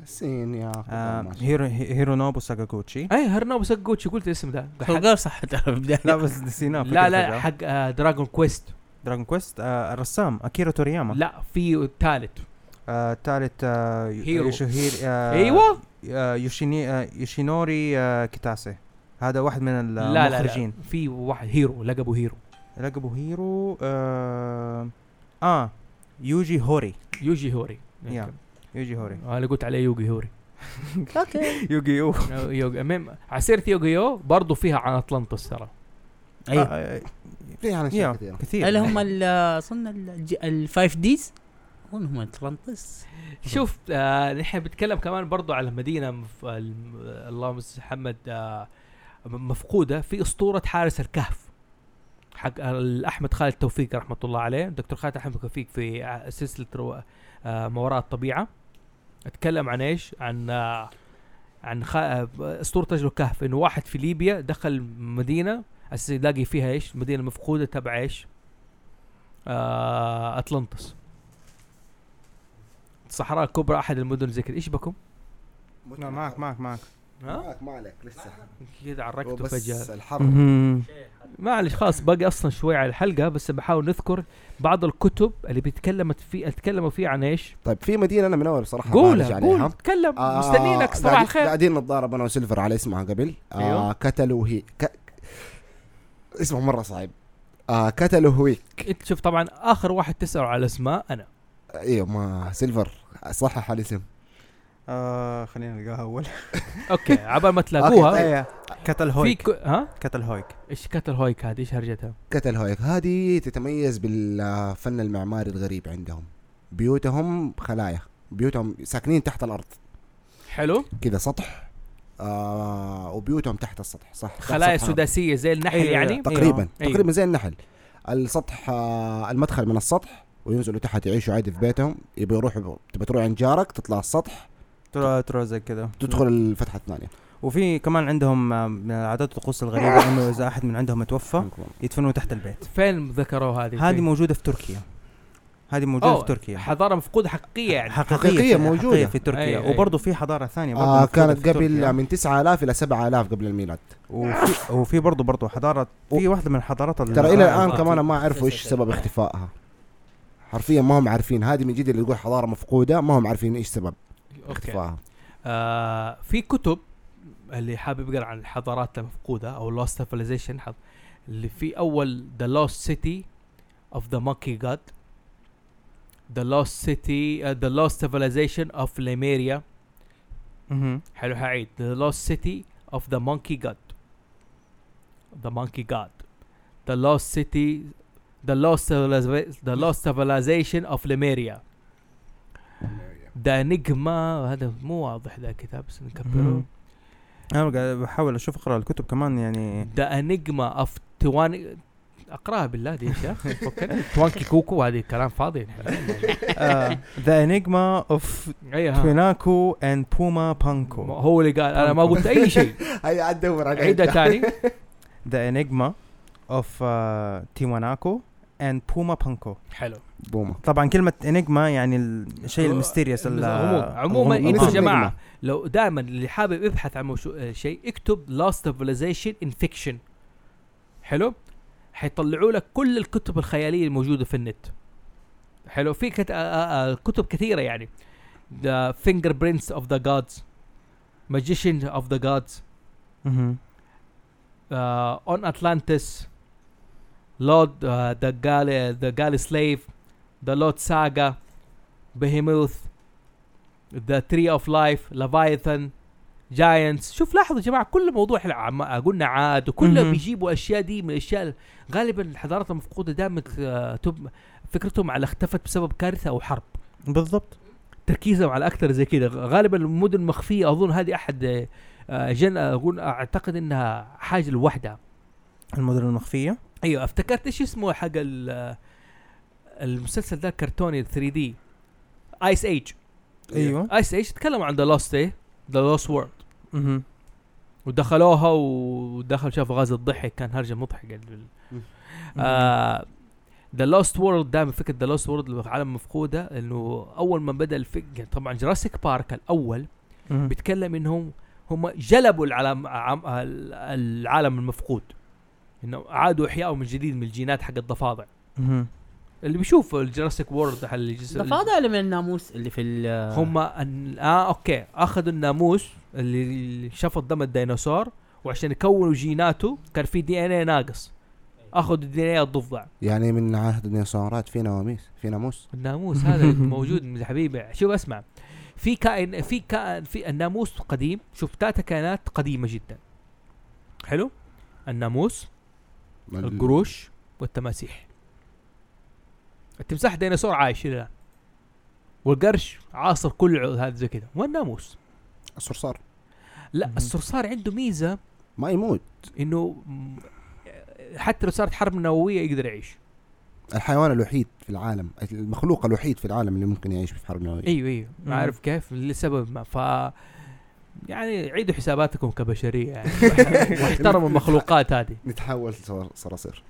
سين يا آه. هيرو هيرو نوبو ساكاغوتشي اي هرنوب سكوتشي قلت الاسم ده هو قال صح. لا بس نسيناه لا لا حق آه دراجون كويست دراجون كويست آه الرسام اكيرا تورياما لا في ثالث آه الثالث آه هيرو. آه أيوه آه يوشيني آه يوشينوري آه كيتاسي هذا واحد من لا لا, لا المخرجين في واحد هيرو لقبه هيرو لقبه هيرو آه, آه يوجي هوري يوجي هوري يا. يوجي هوري. أنا قلت عليه يوجي هوري. [laughs] okay. [laughs] يوجي يو. [laughs] المهم على سيرة يوغيو برضو فيها عن اطلنطس ترى. أيوه آه في يعني يا أشياء كثيرة. كثير. اللي هم أظن ال Five D's اظن هم اتلانتس شوف آه نحن بنتكلم كمان برضو على مدينة مف... اللهم صل محمد آه مفقودة في أسطورة حارس الكهف. حق احمد خالد توفيق رحمة الله عليه دكتور خالد أحمد توفيق في سلسلة رو... آه، ما وراء الطبيعة. أتكلم عن إيش؟ عن عن خ... أسطورة رجل الكهف. إنه واحد في ليبيا دخل مدينة أساس يلاقي فيها إيش؟ مدينة مفقودة تبع إيش؟ آه أطلنطس. الصحراء الكبرى أحد المدن زي كذا إيش بكم؟ لا معك معك معك. معك ما عليك لسه. كذا عرقته بس فجاه الحر مهم. معلش خلاص باقي أصلا شوي على الحلقة بس بحاول نذكر بعض الكتب اللي بيتكلمت في تكلموا فيها عن إيش؟ طيب في مدينة أنا من أول صراحة قولها قول عليها. تكلم. آه، مستنينك صباح الخير. قاعدين نتضارب أنا وسيلفر على اسمها قبل. آه أيوه. كتلوا هي ك... اسمه مرة صعب. آه كتلوا هويك إنت شوف طبعا آخر واحد تسأل على اسماء أنا. أيوه ما سيلفر صحح الاسم آه خلينا نلقاها أول. [laughs] okay عبال ما تلاقوها. كتل في هويك. ك... ها؟ كتل هويك. إيش كتل هويك هذه؟ إيش هرجتها؟ كتل هويك. هذه تتميز بالفن المعماري الغريب عندهم. بيوتهم خلايا. بيوتهم ساكنين تحت الأرض. حلو. كذا سطح. آه وبيوتهم تحت السطح صح. خلايا سداسية زي النحل أيوة. يعني؟ تقريبا أيوه. تقريبا زي النحل. السطح آه المدخل من السطح وينزلوا تحت يعيشوا عادي في بيتهم. يبي يروحوا تبي تروح عند جارك تطلع السطح. ترى ترى زي كذا. تدخل الفتحة الثانية. وفي كمان عندهم آه، من العادات والطقوس الغريبة [laughs] إنه إذا أحد من عندهم توفى يدفنوه تحت البيت. فين ذكروا هذه هذه؟ موجودة في تركيا. هذه موجودة في تركيا. حضارة مفقودة حقيقية يعني. حقيقية حقيقية في- موجودة. حقيقية في تركيا. أي- أي. وبرضه في حضارة ثانية برضه آه كانت في قبل تركيا. من 9000 إلى 7000 قبل الميلاد. وفي وفي برضه برضه حضارة في واحدة من الحضارات ال- ترى إلى آه، الآن آه. كمان ما عرفوا إيش سبب اختفائها. حرفيا ما هم عارفين. هذه من جد اللي يقول حضارة مفقودة ما هم عارفين إيش سبب. okay. اختفائها آه في كتب اللي حابب يقرأ عن الحضارات المفقودة أو lost civilization اللي في أول The Lost City of the Monkey God The Lost City the lost civilization of Lemuria. حلو هعيد. The Lost City of the Monkey God the Monkey God The Lost City the lost the lost civilization of Lemuria the Enigma هذا مو واضح ذا الكتاب بس نكبره. أنا قاعد بحاول أشوف أقرأ الكتب كمان يعني. The Enigma of توان أقرأها بالله دي يا شيخ. [laughs] توانكي كوكو هذه كلام فاضي. [laughs] The Enigma of أيوه. تيواناكو and بوما بانكو. هو اللي قال أنا ما قلت أي شيء. [laughs] هيا عاد دور على عيدها ثاني. The Enigma of تيواناكو and بوما بانكو. حلو. بوما طبعا كلمة enigma يعني الشيء ال mysterious ال- عموما. أنتوا يا جماعة. لو دائما اللي حابب يبحث عن آه، شيء اكتب lost civilization in fiction حلو؟ حيطلعوا لك كل الكتب الخيالية الموجودة في النت. حلو؟ في كت... آه آه آه كتب كثيرة يعني. The fingerprints of the gods. Magician of the gods. مهم. uh, on Atlantis, Lord uh, the Galley the The Lord Saga, Behemoth, the Tree of Life, Leviathan, Giants. شوف لاحظوا يا جماعة كل موضوع قلنا عاد وكلهم. بيجيبوا أشياء دي من الأشياء غالبا الحضارات المفقودة دائما آه، فكرتهم على اختفت بسبب كارثة أو حرب. بالضبط. تركيزهم على أكثر زي كذا غالبا المدن المخفيه أظن هذه أحد آه، جن أقول أعتقد إنها حاجة لوحدها. المدن المخفية؟ أيوه افتكرت إيش اسمه حق ال- المسلسل ذا كرتوني 3 دي ايس ايج أيوه. ايس ايج تكلموا عن The Lost إيه؟ The Lost World مهم. ودخلوها ودخل شافوا غاز الضحك كان هرجة مضحكة آه The Lost World دائما فكرة The Lost World عالم مفقودة إنه أول ما بدأ الفكرة طبعا Jurassic Park الأول. بيتكلم إنهم هم جلبوا العالم العالم المفقود. إنه عادوا احياءه من جديد من الجينات حق الضفادع. اللي بيشوف ال Jurassic World حق الجس- ضفادع اللي من الناموس اللي في ال هم أن... آه okay. اخذوا الناموس اللي شفط دم الديناصور وعشان يكونوا جيناته كان في DNA ناقص. اخذوا ال DNA الضفدع. يعني من عهد الديناصورات في نواميس في ناموس. الناموس هذا [laughs] موجود من حبيبي. شوف اسمع. في كائن في كائن في الناموس قديم. شوف ثلاثة كائنات قديمة جدا. حلو؟ الناموس القروش والتماسيح. التمساح ديناصور عايش الآن. والقرش عاصر كل هذا زي كذا. والناموس الصرصار. لا. الصرصار عنده ميزة. ما يموت. إنه حتى لو صارت حرب نووية يقدر يعيش. الحيوان الوحيد في العالم المخلوق الوحيد في العالم اللي ممكن يعيش في حرب نووية. أيوه أيوه. عارف كيف لسبب ما. ف يعني عيدوا حساباتكم كبشرية يعني. [laughs] [laughs] واحترموا المخلوقات هذه. نتحول صر- صراصير.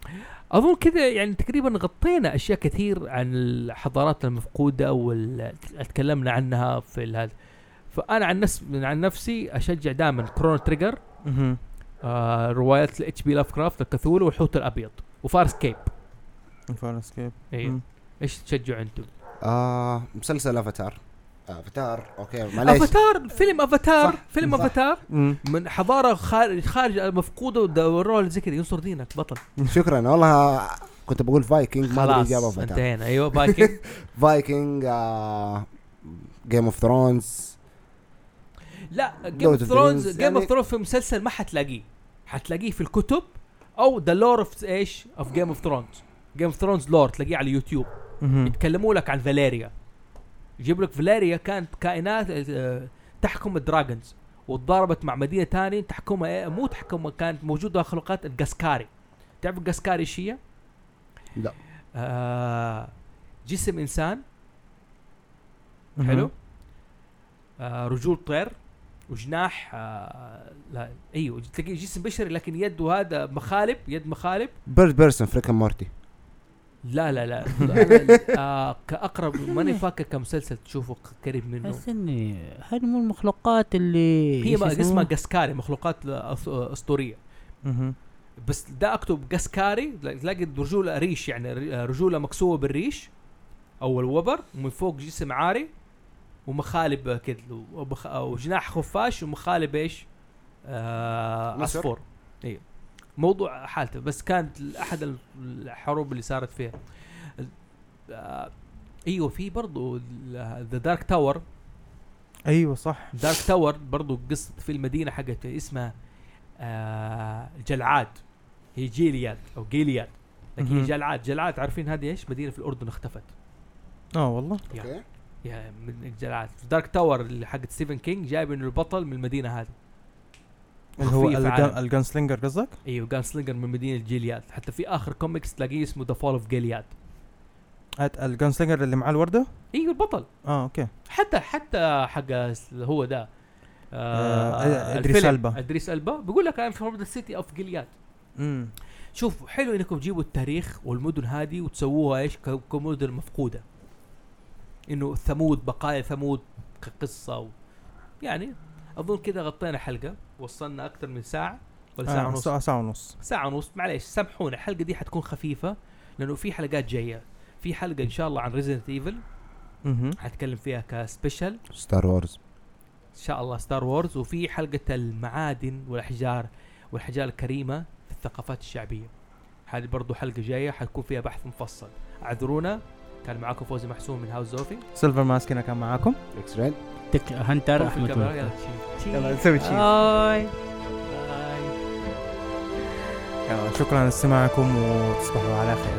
أظن كذا يعني تقريبا غطينا أشياء كثير عن الحضارات المفقودة واللي تكلمنا عنها في هذا. فأنا عن نفس عن نفسي أشجع دائما Chrono Trigger. آه روايات ال H.P. Lovecraft الكثولو والحوت الأبيض وفارس كيب. فارس كيف أيوه. إيش تشجعوا أنتم؟ آه مسلسل أفاتار. افاتار okay معليش افاتار فيلم افاتار صح، فيلم صح. افاتار. من حضارة خارج خارج مفقوده ودوروها زي كذا ينصر دينك بطل. شكرا. والله كنت بقول فايكنج ما أدري إجابة افاتار انتهينا. أيوه Viking Viking Game of Thrones لا Game of Thrones Game of Thrones في مسلسل ما حتلاقيه. حتلاقيه في الكتب أو the lore of إيش؟ of Game of Thrones Game of Thrones lore تلاقيه على اليوتيوب. يتكلموا لك عن فاليريا يجيب لك فاليريا كانت كائنات آه، تحكم ال dragons وتضاربت مع مدينة ثانية تحكمها إيه؟ مو تحكمها كانت موجودة مخلوقات الجاسكاري تعرف الجاسكاري إيش هي؟ لا. آه جسم إنسان. حلو آه رجول طير وجناح آه لا أيوه تلاقي جسم بشري لكن يده هذا مخالب يد مخالب بيرد بيرسون فريك مورتي لا لا لا [laughs] أنا آه كأقرب ماني فاكر كمسلسل تشوفه قريب منه بس إني هذه مو المخلوقات اللي هي اسمه؟ اسمها جاسكاري مخلوقات أس- أسطورية مهم. بس ده أكتب جاسكاري تلاقي رجولة ريش يعني ر- رجولة مكسوه بالريش أو الوبر ومن فوق جسم عاري ومخالب كذا وبخ- وجناح خفاش ومخالب إيش؟ آه. عصفور أيوه موضوع حالته بس كانت أحد الحروب اللي صارت فيها. آه إيوه في برضو the Dark Tower أيوه صح. Dark Tower برضو قصة في المدينة حقت اسمها آه جلعاد. هي جيلياد أو جيلياد لكن هي. جلعاد. جلعاد عارفين هذه إيش؟ مدينة في الأردن اختفت. آه والله. okay. يا من جلعاد. Dark Tower اللي حقت ستيفن كينج جايب إنه البطل من المدينة هذه. اللي هو. ال gunslinger قصدك؟ أيوه gunslinger من مدينة جيلياد. حتى في آخر كوميكس تلاقيه اسمه The Fall of Gilead ال gunslinger اللي معاه الوردة؟ أيوه البطل. آه okay. حتى حتى حق هو ده. آه، إدريس الفيلم. ألبا. إدريس ألبا. بيقول لك I'm from the city of Gilead امم شوف حلو إنكم تجيبوا التاريخ والمدن هذه وتسووها إيش؟ كمدن مفقودة. إنه ثمود بقايا ثمود كقصة و... يعني أظن كذا غطينا حلقة. وصلنا أكثر من ساعة ولا ساعة آه ونص؟ ساعة, ساعة ونص. ساعة ونص. معليش سامحونا الحلقة دي حتكون خفيفة لأنه في حلقات جاية. في حلقة إن شاء الله عن Resident Evil أها حتكلم فيها ك special Star Wars إن شاء الله Star Wars وفي حلقة المعادن والأحجار والأحجار الكريمة في الثقافات الشعبية. هذه برضو حلقة جاية حتكون فيها بحث مفصل. اعذرونا. كان معاكم فوزي محسوم من هاوس زوفي سيلفر ماسك هنا كان معاكم. إكس ريد تك هنتر أحمد. يلا نسوي تشيل. باي شكرا لاستماعكم وتصبحوا على خير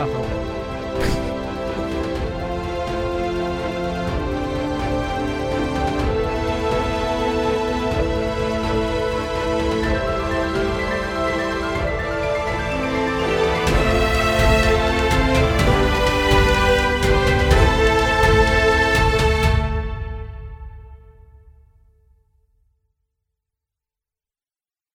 أفضل.